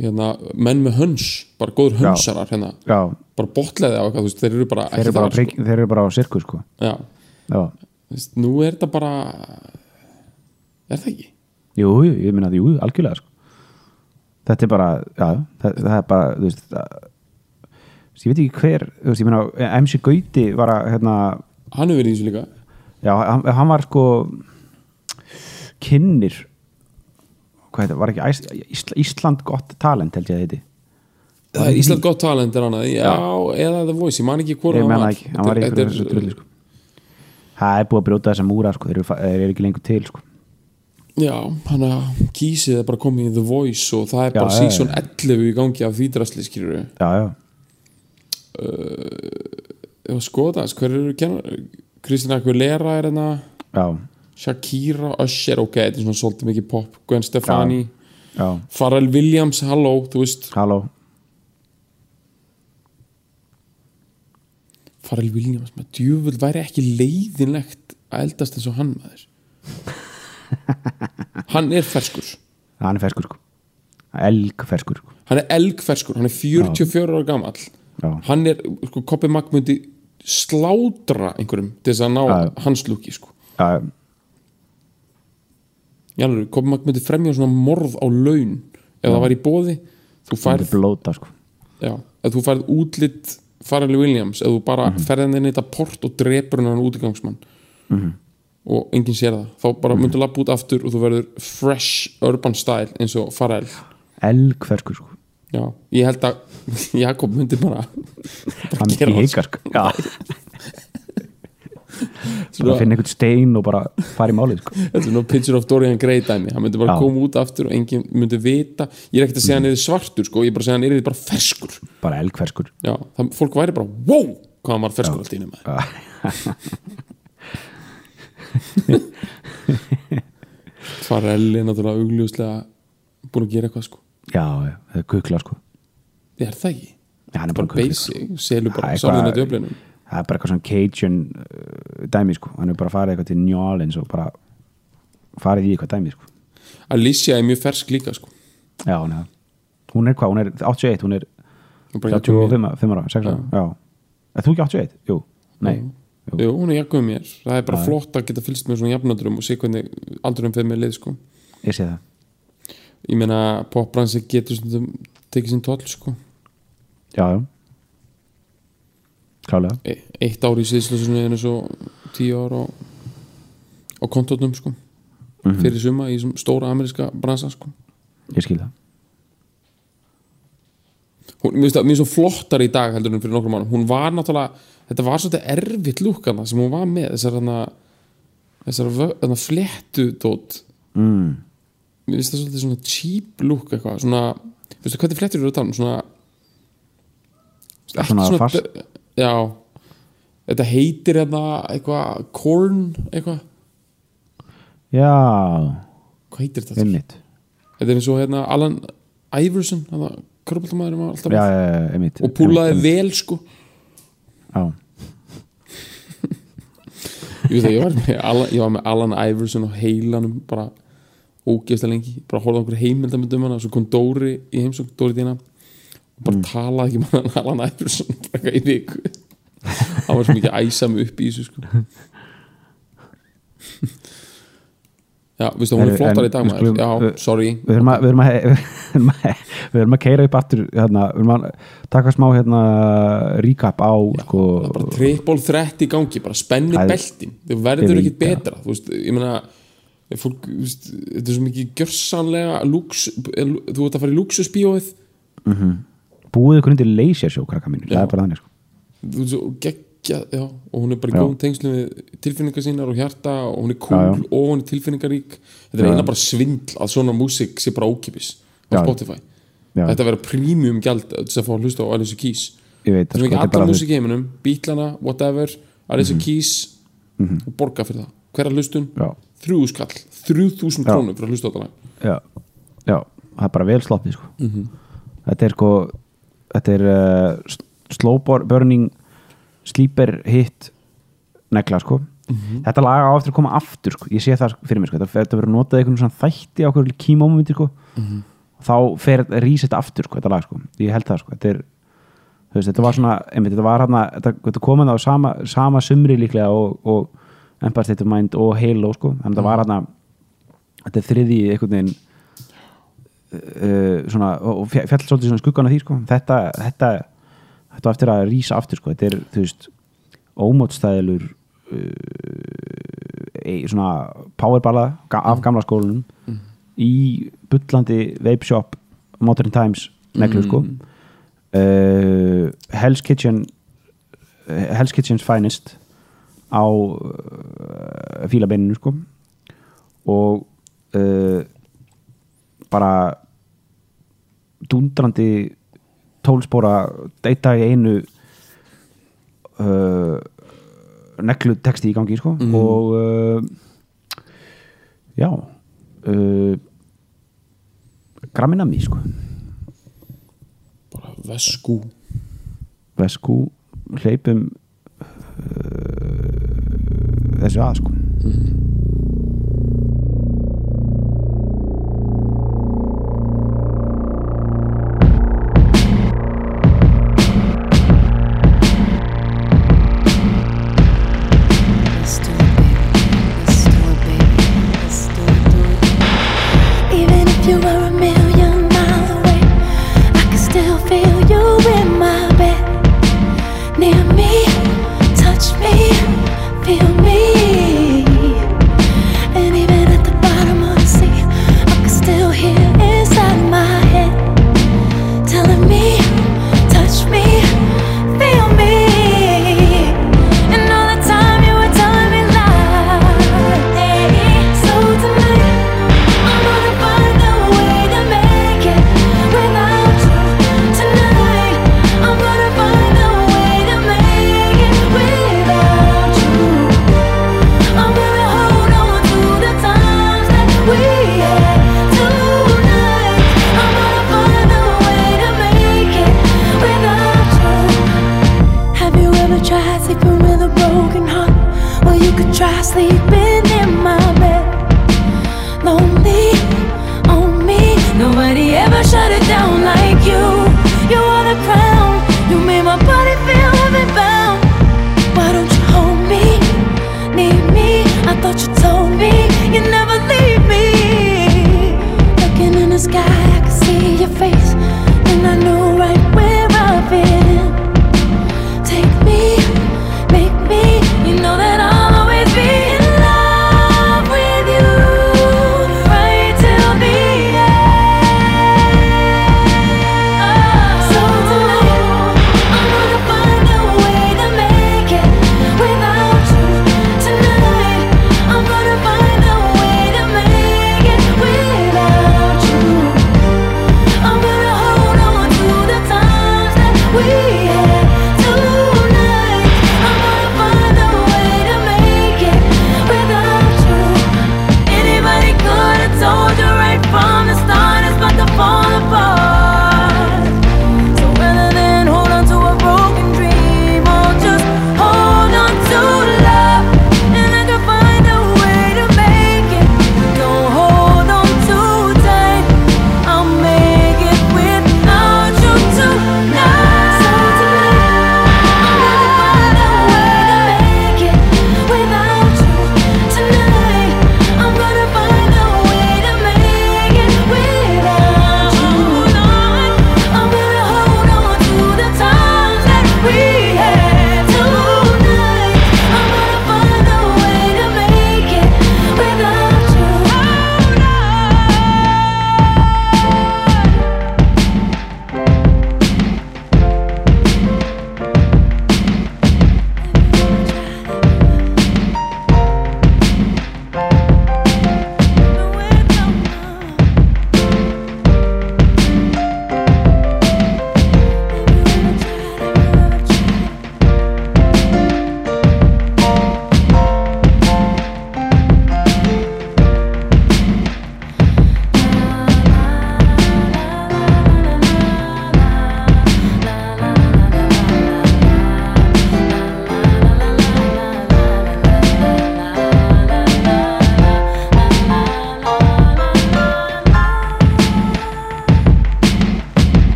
S1: hérna, menn með höns, bara góður hönsarar hérna,
S2: já,
S1: bara botleði á eitthvað, veist, þeir eru bara
S2: þeir eru bara,
S1: þar,
S2: prik, þeir eru bara á sirkus sko.
S1: sko. já,
S2: já,
S1: veist, nú er þetta bara er það ekki?
S2: jú, jú, ég minna jú, algjörlega sko. Þetta er bara já, það, það er bara þú veist, það, ég veit ekki hver þú veist, ég minna, MC Gauti var að hérna,
S1: hann hefur verið í þessu líka
S2: já, hann, hann var sko kynnir hvað heit, var ekki Æs, Ísland, Ísland gott talent held ég að heiti
S1: Það er Ísland gott talent er annað Já, eða The Voice, ég man ekki hvort
S2: ég
S1: hann
S2: menna
S1: var
S2: hann var
S1: Þetta er-
S2: þessu drulli sko. það er búið að brjóta þessa múra sko. þeir, eru, þeir eru ekki lengur til sko.
S1: Já, hann að kísið er bara komið í The Voice og það er
S2: Já,
S1: bara
S2: já, já.
S1: season 11 í gangi af því drasli skýrur
S2: já, já,
S1: Ef að skoða hver eru Kristina Aguilera er hérna.
S2: Já,
S1: Shakira, Usher, ok, þetta er svona svolítið mikið pop. Gwen Stefani,
S2: já,
S1: Pharrell Williams, halló, þú veist.
S2: Halló.
S1: Pharrell Williams með djöfull væri ekki leiðinlegt að eldast eins og hann maður hann er ferskur
S2: hann er ferskur sko elgferskur sko.
S1: hann er elgferskur, hann er 44 ára gamall
S2: Já.
S1: hann er, sko, Koppi Magg myndi slátra einhverjum til þess að ná
S2: Já.
S1: hans lúki sko.
S2: Já,
S1: Jálfur, Koppi Magg myndi fremja svona morð á laun ef það var í bóði þú færð,
S2: blóta sko
S1: já, ef þú færð útlitt Pharrell Williams, ef þú bara mm -hmm. ferðin inn í þetta port og drepur hann útigangsmann og enginn sér það. Þá bara myndi lappa út aftur og þú verður fresh urban style eins og Pharrell.
S2: Elgferskur sko.
S1: Já, ég held að Jakob myndi bara,
S2: hann er
S1: það,
S2: hikar sko. bara finna einhvern stein og bara fara í málið sko.
S1: Þetta er svona picture of Dorian Gray dæmi. Hann myndi bara
S2: Já.
S1: koma út aftur og enginn myndi vita. Ég er ekkert að segja hann er svartur sko, ég er bara að segja hann er bara ferskur.
S2: Bara elgferskur
S1: já, það, fólk væri bara, wow hvað hann var ferskur allt í einu maður Farrell er náttúrulega augljóslega búin að gera eitthvað sko.
S2: Já, það er kukla sko.
S1: Er það ekki,
S2: já, hann er
S1: bara
S2: kukla
S1: basic selur bara sálina
S2: eitthvað-
S1: djöflinum.
S2: það er bara eitthvað svona Cajun uh, dæmi sko. Hann er bara farið eitthvað til New Orleans og bara farið í eitthvað dæmi sko.
S1: Alicia er mjög fersk líka sko.
S2: Já, hún er, hún er hvað, hún er 81 hún er
S1: Hún er bara jafn gömul
S2: 35 5 ára, 6 ára, já. Er þú ekki 81? Jú, nei. Jú.
S1: Jú, hún er jafnum mér, það er bara flott að geta fylgst með svona jafnöldurum og sé hvernig aldurum fyrir með leið sko.
S2: Ég sé það.
S1: Ég meina popbransi getur stundum tekið sín toll sko.
S2: Já, já. Klálega.
S1: E eitt ár í er eins og tíu ár á, á kontótnum sko. Fyrir suma í stóra ameríska bransa sko.
S2: Ég skil það.
S1: Hún, mér finnst það svo flottar í dag heldur en fyrir nokkrum mánum hún var náttúrulega, þetta var svolítið erfitt lúkana sem hún var með þessar hana þessar þarna fléttu dót.
S2: Mm.
S1: mér finnst það svolítið svona cheap lúk eitthvað svona, veistu hvað þið fléttur eru að tala um svona ekki
S2: Svona fast?
S1: já. Þetta heitir hérna eitthvað corn eitthvað,
S2: já,
S1: hvað heitir þetta?
S2: einmitt.
S1: Þetta er eins og hérna Alan Iverson
S2: já, já, einmitt.
S1: Og púlaði vel sko ég, ég, var með Alan, ég var með Alan Iverson og heilanum bara ógeðslega lengi. Bara horfði á okkur heimildamöndum hana og svo kom Dóri í heimsókn Dóri þína og bara talaði ekki með hann Alan Iverson bara í viku. Hann var svo mikið að æsa mig upp í þessu sko já, veistu, hún er flottar í dag maður. já, sorry.
S2: við erum að við erum að, keira upp aftur hérna, við erum að taka smá hérna recap á sko,
S1: það er bara triple threat í gangi bara spenni beltin. Þau verður
S2: Ég
S1: ekki
S2: veit það.
S1: betra þú veist, ég meina fólk, veist, þetta er svo mikið gjörsanlega lúks, þú ert að fara í luxusbíóið
S2: búið ykkur undir leysja sjó krakka mínu, það
S1: Já.
S2: er bara þannig sko.
S1: þú veist, og geggja já, og hún er bara í góðum tengslu við tilfinningar sínar og hjarta og hún er cool
S2: Já, já.
S1: og hún er tilfinningarík. Þetta er eina bara svindl að svona músík sé bara ókipis á. Spotify. Þetta verður premium gjald til þess að fá að hlusta á Alice Keys. Er ekki
S2: þetta er
S1: alla
S2: bara,
S1: músík í heiminum Beatlana, whatever, Alice
S2: Mhm.
S1: Keys og borga fyrir það. Hverja hlustun,
S2: já,
S1: þrjú skall þrjú þúsund
S2: Já.
S1: krónur fyrir að hlusta á þetta
S2: já, já, það er bara vel sloppið sko.
S1: Mhm.
S2: þetta er sko þetta er uh, s- slow bur- burning sleeper hit negla sko
S1: Mhm.
S2: þetta lag á eftir að koma aftur sko. ég sé það fyrir mér sko. þetta, verður notað einhvern svona þætti á okkur kímómenti sko.
S1: Mhm.
S2: þá fer reset aftur sko, þetta lag sko. ég held það sko. þetta er veist, þetta var svona einmitt, þetta var hana, þetta, þetta komið á sama, sama sumri líklega og, og Empire State of Mind og Halo sko. þannig að þetta var hana þetta er þriði einhvern veginn uh, svona, og fjall svolítið svona skuggan af því sko. þetta, þetta þetta eftir að rísa aftur sko. þetta er, þú veist, ómótstæðilur uh, ei- svona powerballa af gamla skólanum í bullandi vape shop Modern Times neglu sko. Uh, Hell's Kitchen Hell's Kitchen's finest á uh, fílabeininu sko. Og uh, bara dundrandi tólspóra data í einu uh, neklu texti í gangi sko. mm. og uh, já uh, Graminami sko.
S1: bara Vesku
S2: Vesku hleypum uh, þessu að sko
S3: mm.